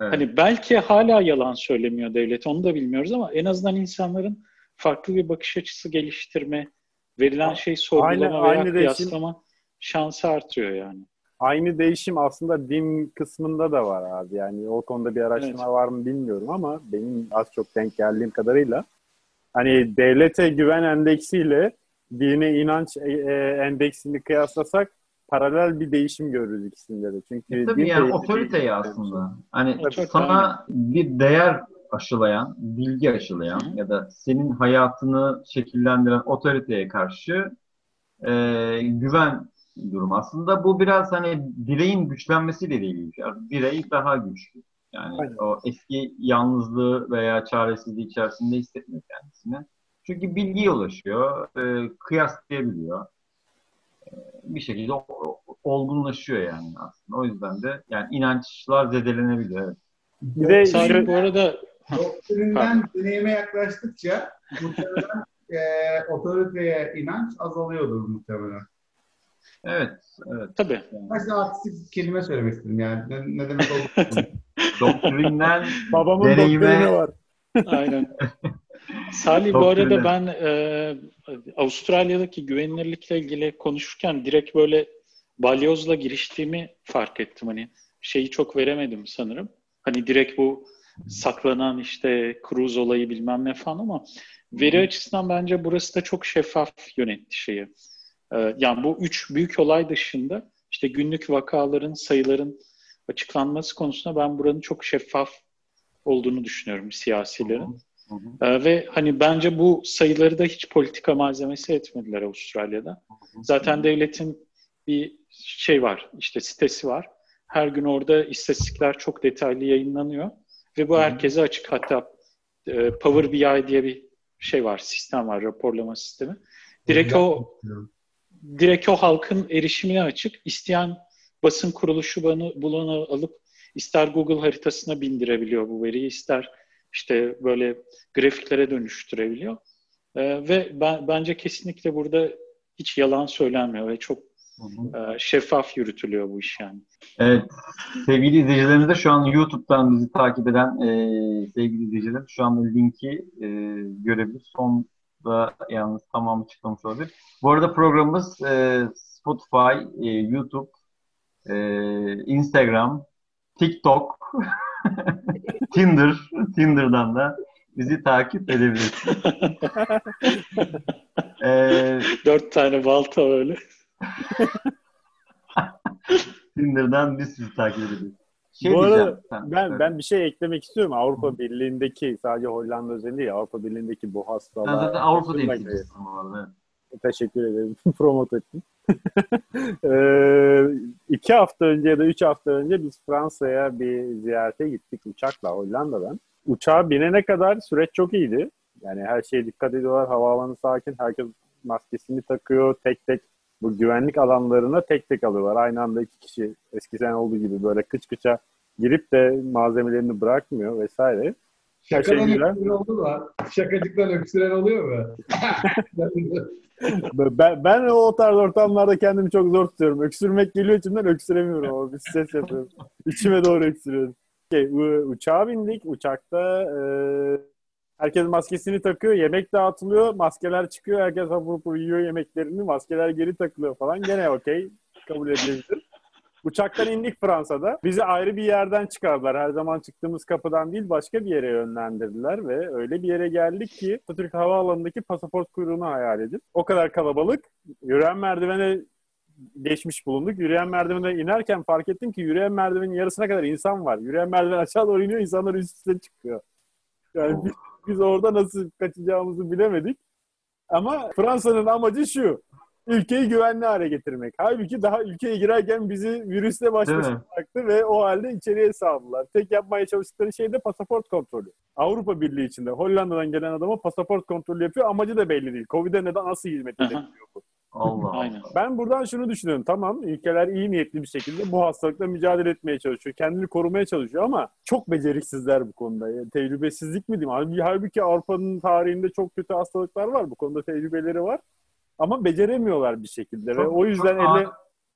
Evet. Hani belki hala yalan söylemiyor devlet onu da bilmiyoruz ama en azından insanların farklı bir bakış açısı geliştirme, verilen şey sorgulama Aynı- veya aynı değişim- kıyaslama şansı artıyor yani. Aynı değişim aslında din kısmında da var abi. Yani o konuda bir araştırma Evet. var mı bilmiyorum ama benim az çok denk geldiğim kadarıyla hani devlete güven endeksiyle dine inanç e, e, endeksini kıyaslasak paralel bir değişim görürüz ikisinde de. Çünkü E tabii yani otoriteyi aslında. Hani tabii, sana bir değer aşılayan, bilgi aşılayan hı. ya da senin hayatını şekillendiren otoriteye karşı e, güven durum. Aslında bu biraz hani bireyin güçlenmesiyle ilgili bir şey. Birey daha güçlü. Yani Aynen. o eski yalnızlığı veya çaresizliği içerisinde hissetmiyor kendisini. Çünkü bilgiye ulaşıyor, e, kıyaslayabiliyor. E, bir şekilde olgunlaşıyor yani aslında. O yüzden de yani inançlar zedelenebiliyor. Bir de şöyle- bu arada Doktrinden deneyime yaklaştıkça muhtemelen e, otoriteye inanç azalıyordur muhtemelen. Evet, evet. tabii Mesela artistik bir kelime söylemek istedim yani. Ne, ne demek olduğunu. Doktrinden babamın Deneyime- doktrini var. Aynen. Salih bu arada ben e, Avustralya'daki güvenilirlikle ilgili konuşurken direkt böyle balyozla giriştiğimi fark ettim. Hani şeyi çok veremedim sanırım. Hani direkt bu saklanan işte cruise olayı bilmem ne falan ama veri açısından bence burası da çok şeffaf yönetti şeyi. E, yani bu üç büyük olay dışında işte günlük vakaların, sayıların açıklanması konusunda ben buranın çok şeffaf olduğunu düşünüyorum siyasilerin. Hı hı. Ee, ve hani bence bu sayıları da hiç politika malzemesi etmediler Avustralya'da. Zaten devletin bir şey var, işte sitesi var. Her gün orada istatistikler çok detaylı yayınlanıyor ve bu Hı hı. herkese açık. Hatta e, Power BI diye bir şey var, sistem var, raporlama sistemi. Direkt o direkt o halkın erişimine açık. İsteyen basın kuruluşu bunu, alıp ister Google haritasına bindirebiliyor bu veriyi, ister işte böyle grafiklere dönüştürebiliyor. Ee, ve ben, bence kesinlikle burada hiç yalan söylenmiyor ve çok Hı hı. e, şeffaf yürütülüyor bu iş yani. Evet, sevgili izleyicilerimiz de şu an YouTube'dan bizi takip eden e, sevgili izleyiciler şu an linki e, görebilir. Sonda yalnız tamamı çıkmamış olabilir. Bu arada programımız e, Spotify, e, YouTube, e, Instagram, TikTok, Tinder, Tinder'dan da bizi takip edebilirsiniz. e, Dört tane balta öyle. Tinder'dan biz sizi takip edebiliriz. Şey Bu arada diyeceğim, sen- Ben ben bir şey eklemek istiyorum. Avrupa Birliği'ndeki sadece Hollanda özelinde değil, Avrupa Birliği'ndeki bu hastalığa. zaten Avrupa Şundan temsilcisisin bu arada. Teşekkür ederim. Promote ettim. Ee, iki hafta önce ya da üç hafta önce biz Fransa'ya bir ziyarete gittik uçakla Hollanda'dan. Uçağa binene kadar süreç çok iyiydi. Yani her şeye dikkat ediyorlar. Havaalanı sakin. Herkes maskesini takıyor. Tek tek bu güvenlik alanlarına tek tek alıyorlar. Aynı anda iki kişi eskiden olduğu gibi böyle kıç kıça girip de malzemelerini bırakmıyor vesaire. Şey Şakadan güzel. öksüren oldu da şakacıktan öksüren oluyor mu? Ben, ben o tarz ortamlarda kendimi çok zor tutuyorum. Öksürmek geliyor içimden öksüremiyorum ama bir ses yapıyorum. İçime doğru öksürüyorum. Şey, u- uçağa bindik. Uçakta e, herkes maskesini takıyor. Yemek dağıtılıyor. Maskeler çıkıyor. Herkes hapur hapur yiyor yemeklerini. Maskeler geri takılıyor falan. Gene okey. Kabul edilebilir. Uçaktan indik Fransa'da. Bizi ayrı bir yerden çıkardılar. Her zaman çıktığımız kapıdan değil başka bir yere yönlendirdiler ve öyle bir yere geldik ki Atatürk Havaalanı'ndaki pasaport kuyruğunu hayal edin. O kadar kalabalık. Yürüyen merdivene geçmiş bulunduk. Yürüyen merdivene inerken fark ettim ki yürüyen merdivenin yarısına kadar insan var. Yürüyen merdiven aşağı doğru iniyor, insanlar üst üste çıkıyor. Yani biz, biz orada nasıl kaçacağımızı bilemedik. Ama Fransa'nın amacı şu. Ülkeyi güvenli hale getirmek. Halbuki daha ülkeye girerken bizi virüsle baş başa bıraktı ve o halde içeriye saldılar. Tek yapmaya çalıştıkları şey de pasaport kontrolü. Avrupa Birliği içinde Hollanda'dan gelen adama pasaport kontrolü yapıyor. Amacı da belli değil. Covid'e neden nasıl hizmet edebiliyor bu? Allah. Aynen. Ben buradan şunu düşünüyorum. Tamam ülkeler iyi niyetli bir şekilde bu hastalıkla mücadele etmeye çalışıyor. Kendini korumaya çalışıyor ama çok beceriksizler bu konuda. Yani tecrübesizlik mi diyeyim? Halbuki Avrupa'nın tarihinde çok kötü hastalıklar var. Bu konuda tecrübeleri var. Ama beceremiyorlar bir şekilde ve Çok- o yüzden çok ani-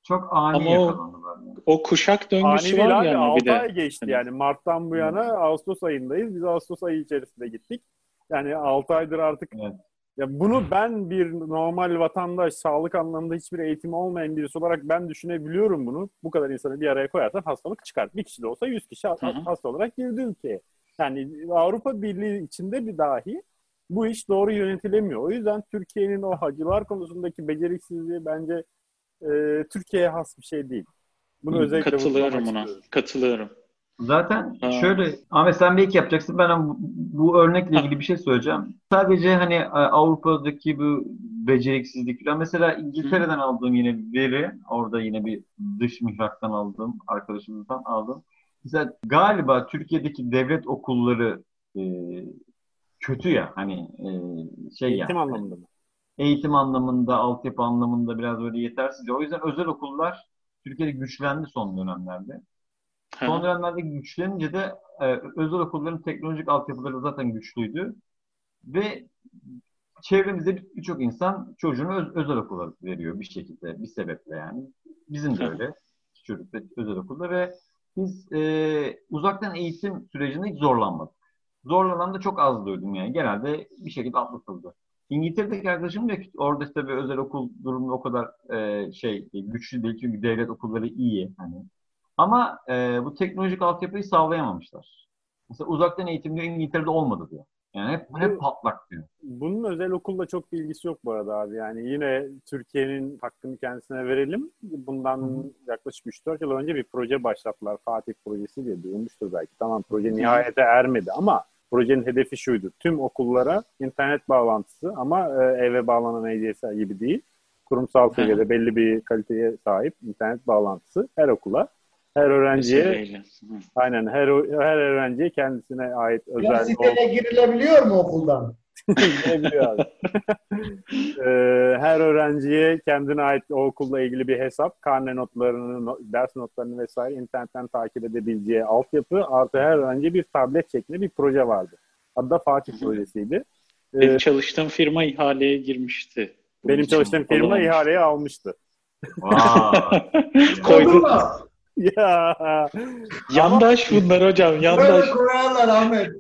Çok ani Ama o- yani. O kuşak ani döngüsü değil var yani 6 bir de. ay geçti yani. Mart'tan bu yana Ağustos ayındayız. Biz Ağustos ayı içerisinde gittik. Yani 6 aydır artık Evet. ya bunu ben bir normal vatandaş, sağlık anlamında hiçbir eğitimi olmayan birisi olarak ben düşünebiliyorum bunu. Bu kadar insanı bir araya koyarsan hastalık çıkar. Bir kişi de olsa 100 kişi hı. hasta olarak girdi ülkeye. Yani Avrupa Birliği içinde bir dahi bu iş doğru yönetilemiyor. O yüzden Türkiye'nin o hacılar konusundaki beceriksizliği bence e, Türkiye'ye has bir şey değil. Bunu özellikle Katılıyorum buna. istiyorum. Katılıyorum. Zaten Ha. şöyle Ahmet sen belki yapacaksın. Ben bu, bu örnekle ilgili bir şey söyleyeceğim. Sadece hani e, Avrupa'daki bu beceriksizlik falan. Mesela İngiltere'den aldığım yine veri, orada yine bir dış mihraktan aldığım, arkadaşımızdan aldım. Mesela galiba Türkiye'deki devlet okulları e, kötü ya hani e, şey Eğitim yani. anlamında mı? eğitim anlamında, altyapı anlamında biraz böyle yetersiz. O yüzden özel okullar Türkiye'de güçlendi son dönemlerde. Son dönemlerde güçlenince de e, özel okulların teknolojik altyapıları zaten güçlüydü. Ve çevremizde birçok insan çocuğunu öz- özel okula veriyor bir şekilde, bir sebeple yani. Bizim de öyle. Çocuklar özel okulda ve biz e, uzaktan eğitim sürecinde hiç zorlanmadık. Zorlanan da çok az duydum yani. Genelde bir şekilde atlatıldı. İngiltere'deki arkadaşım diyor ki orada işte bir özel okul durumu o kadar e, şey güçlü değil çünkü devlet okulları iyi hani. Ama e, bu teknolojik altyapıyı sağlayamamışlar. Mesela uzaktan eğitim diyor İngiltere'de olmadı diyor. Yani hep, hep patlak diyor. Bunun özel okulla çok bir ilgisi yok bu arada abi. Yani yine Türkiye'nin hakkını kendisine verelim. Bundan yaklaşık 3-4 yıl önce bir proje başlattılar. Fatih projesi diye duymuştur belki. Tamam proje nihayete ermedi ama projenin hedefi şuydu. Tüm okullara internet bağlantısı ama e, eve bağlanan HDS gibi değil. Kurumsal seviyede belli bir kaliteye sahip internet bağlantısı her okula. Her öğrenciye, aynen her her öğrenciye kendisine ait Ya özel siteye girilebiliyor mu okuldan? Bilebiliyor abi. Ee, her öğrenciye kendine ait o okulla ilgili bir hesap, karne notlarını, no- ders notlarını vesaire internetten takip edebileceği altyapı artı her öğrenciye bir tablet şeklinde bir proje vardı. Adı da Fatih projesiydi. Ee, Benim çalıştığım firma ihaleye girmişti. Benim çalıştığım firma ihaleye almıştı. Vay. Koydu. Ya Yandaş bunlar hocam, yandaş. Böyle koyarlar Ahmet.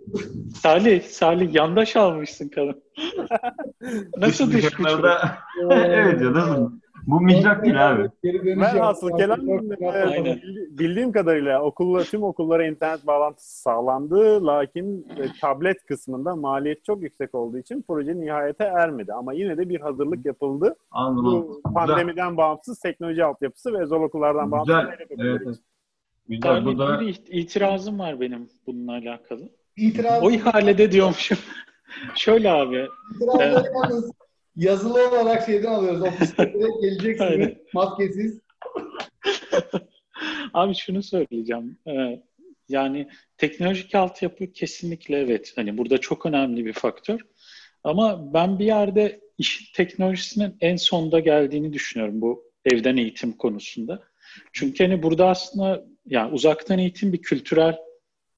Salih, Salih yandaş almışsın kadın. Nasıl? Mihraklarda- evet canım. Bu mihrak değil abi. Ben asıl kelam e, bildiğim kadarıyla okulla tüm okullara internet bağlantısı sağlandı. Lakin e, tablet kısmında maliyet çok yüksek olduğu için proje nihayete ermedi. Ama yine de bir hazırlık yapıldı. Anladım. Bu Güzel. pandemiden bağımsız teknoloji altyapısı ve özel okullardan bağımsız. Güzel. Evet. Güzel. Bu da bir it- itirazım var benim bununla alakalı. İtiraz, O ihalede diyormuşum. Şöyle abi, itirazları yalnız yazılı olarak şeyden alıyoruz. Ofiste direkt geleceksiniz maskesiz. Abi şunu söyleyeceğim. Ee, yani teknolojik altyapı kesinlikle evet. Hani burada çok önemli bir faktör. Ama ben bir yerde iş teknolojisinin en sonda geldiğini düşünüyorum bu evden eğitim konusunda. Çünkü hani burada aslında yani uzaktan eğitim bir kültürel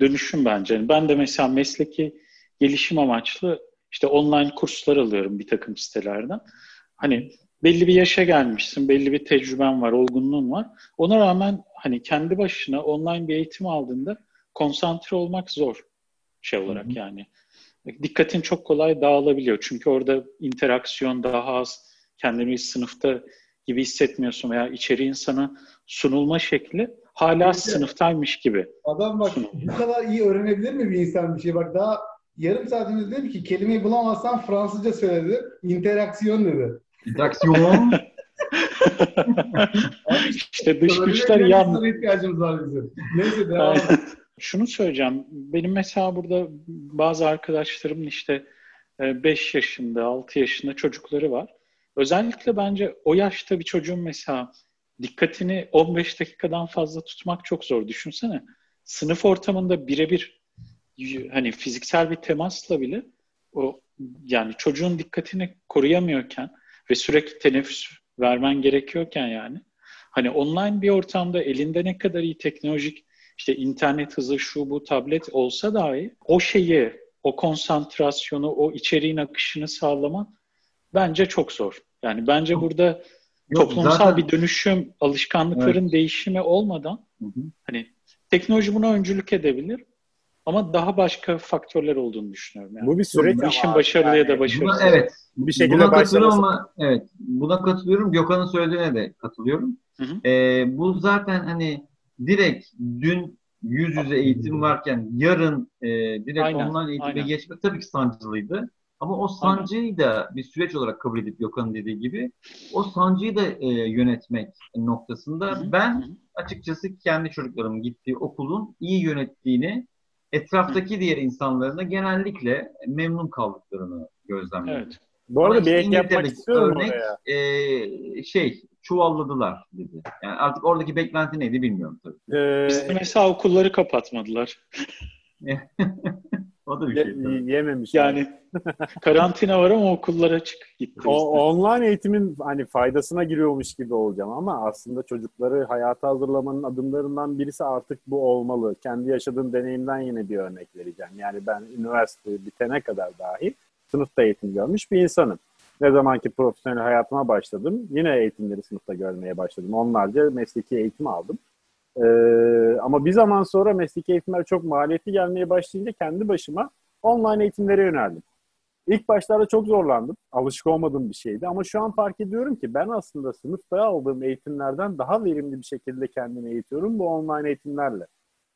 dönüşüm bence. Yani ben de mesela mesleki gelişim amaçlı işte online kurslar alıyorum bir takım sitelerden. Hani belli bir yaşa gelmişsin, belli bir tecrüben var, olgunluğun var. Ona rağmen hani kendi başına online bir eğitim aldığında konsantre olmak zor şey olarak yani. Dikkatin çok kolay dağılabiliyor. Çünkü orada interaksiyon daha az, kendini sınıfta gibi hissetmiyorsun veya içeriğin sana sunulma şekli hala Evet. sınıftaymış gibi. Adam bak bu kadar iyi öğrenebilir mi bir insan bir şey? Bak daha yarım saatimiz dedi ki kelimeyi bulamazsan Fransızca söyledi. İnteraksiyon dedi. interaksiyon. İşte dış güçler yan, ihtiyacımız var bizim. Neyse devam. Şunu söyleyeceğim. Benim mesela burada bazı arkadaşlarımın işte 5 yaşında, 6 yaşında çocukları var. Özellikle bence o yaşta bir çocuğun mesela dikkatini 15 dakikadan fazla tutmak çok zor. Düşünsene. Sınıf ortamında birebir hani fiziksel bir temasla bile o yani çocuğun dikkatini koruyamıyorken ve sürekli teneffüs vermen gerekiyorken yani hani online bir ortamda elinde ne kadar iyi teknolojik işte internet hızı şu bu tablet olsa dahi o şeyi, o konsantrasyonu, o içeriğin akışını sağlamak bence çok zor. Yani bence burada Yok, toplumsal zaten- bir dönüşüm, alışkanlıkların değişimi olmadan Hı hı. hani teknoloji buna öncülük edebilir ama daha başka faktörler olduğunu düşünüyorum. Yani. Bu bir süreç Bu işin başarılı ya da başarısız. Buna, evet. bir şekilde buna katılıyorum ama evet. Buna katılıyorum. Gökhan'ın söylediğine de katılıyorum. Hı hı. Ee, bu zaten hani direkt dün yüz yüze eğitim varken yarın e, direkt Aynen, online eğitime aynen. geçmek tabii ki sancılıydı. Ama o sancıyı da bir süreç olarak kabul edip Gökhan'ın dediği gibi o sancıyı da e, yönetmek noktasında Hı hı. ben Hı hı. açıkçası kendi çocuklarımın gittiği okulun iyi yönettiğini, etraftaki diğer insanların da genellikle memnun kaldıklarını gözlemledim. Evet. Bu arada Ama bir ek yapmak istiyorum örnek, oraya. e, şey çuvalladılar dedi. Yani artık oradaki beklenti neydi bilmiyorum tabii. Ee, Bizde mesela okulları kapatmadılar. O da bir şey. tabii. yememiş. Yani karantina var ama okullar açık gitti. O, bizde. online eğitimin hani faydasına giriyormuş gibi olacağım ama aslında çocukları hayata hazırlamanın adımlarından birisi artık bu olmalı. Kendi yaşadığım deneyimden yine bir örnek vereceğim. Yani ben üniversite bitene kadar dahi sınıfta eğitim görmüş bir insanım. Ne zamanki profesyonel hayatıma başladım, yine eğitimleri sınıfta görmeye başladım. Onlarca mesleki eğitim aldım. Ee, ama bir zaman sonra mesleki eğitimler çok maliyetli gelmeye başlayınca kendi başıma online eğitimlere yöneldim. İlk başlarda çok zorlandım. Alışık olmadığım bir şeydi. Ama şu an fark ediyorum ki ben aslında sınıfta aldığım eğitimlerden daha verimli bir şekilde kendimi eğitiyorum bu online eğitimlerle.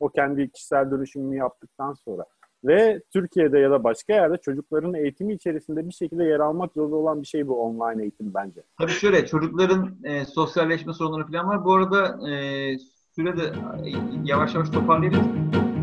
O kendi kişisel dönüşümünü yaptıktan sonra. Ve Türkiye'de ya da başka yerde çocukların eğitimi içerisinde bir şekilde yer almak zorunda olan bir şey bu online eğitim bence. Tabii şöyle çocukların e, sosyalleşme sorunları falan var. Bu arada e, sürede e, yavaş yavaş toparlayabiliriz.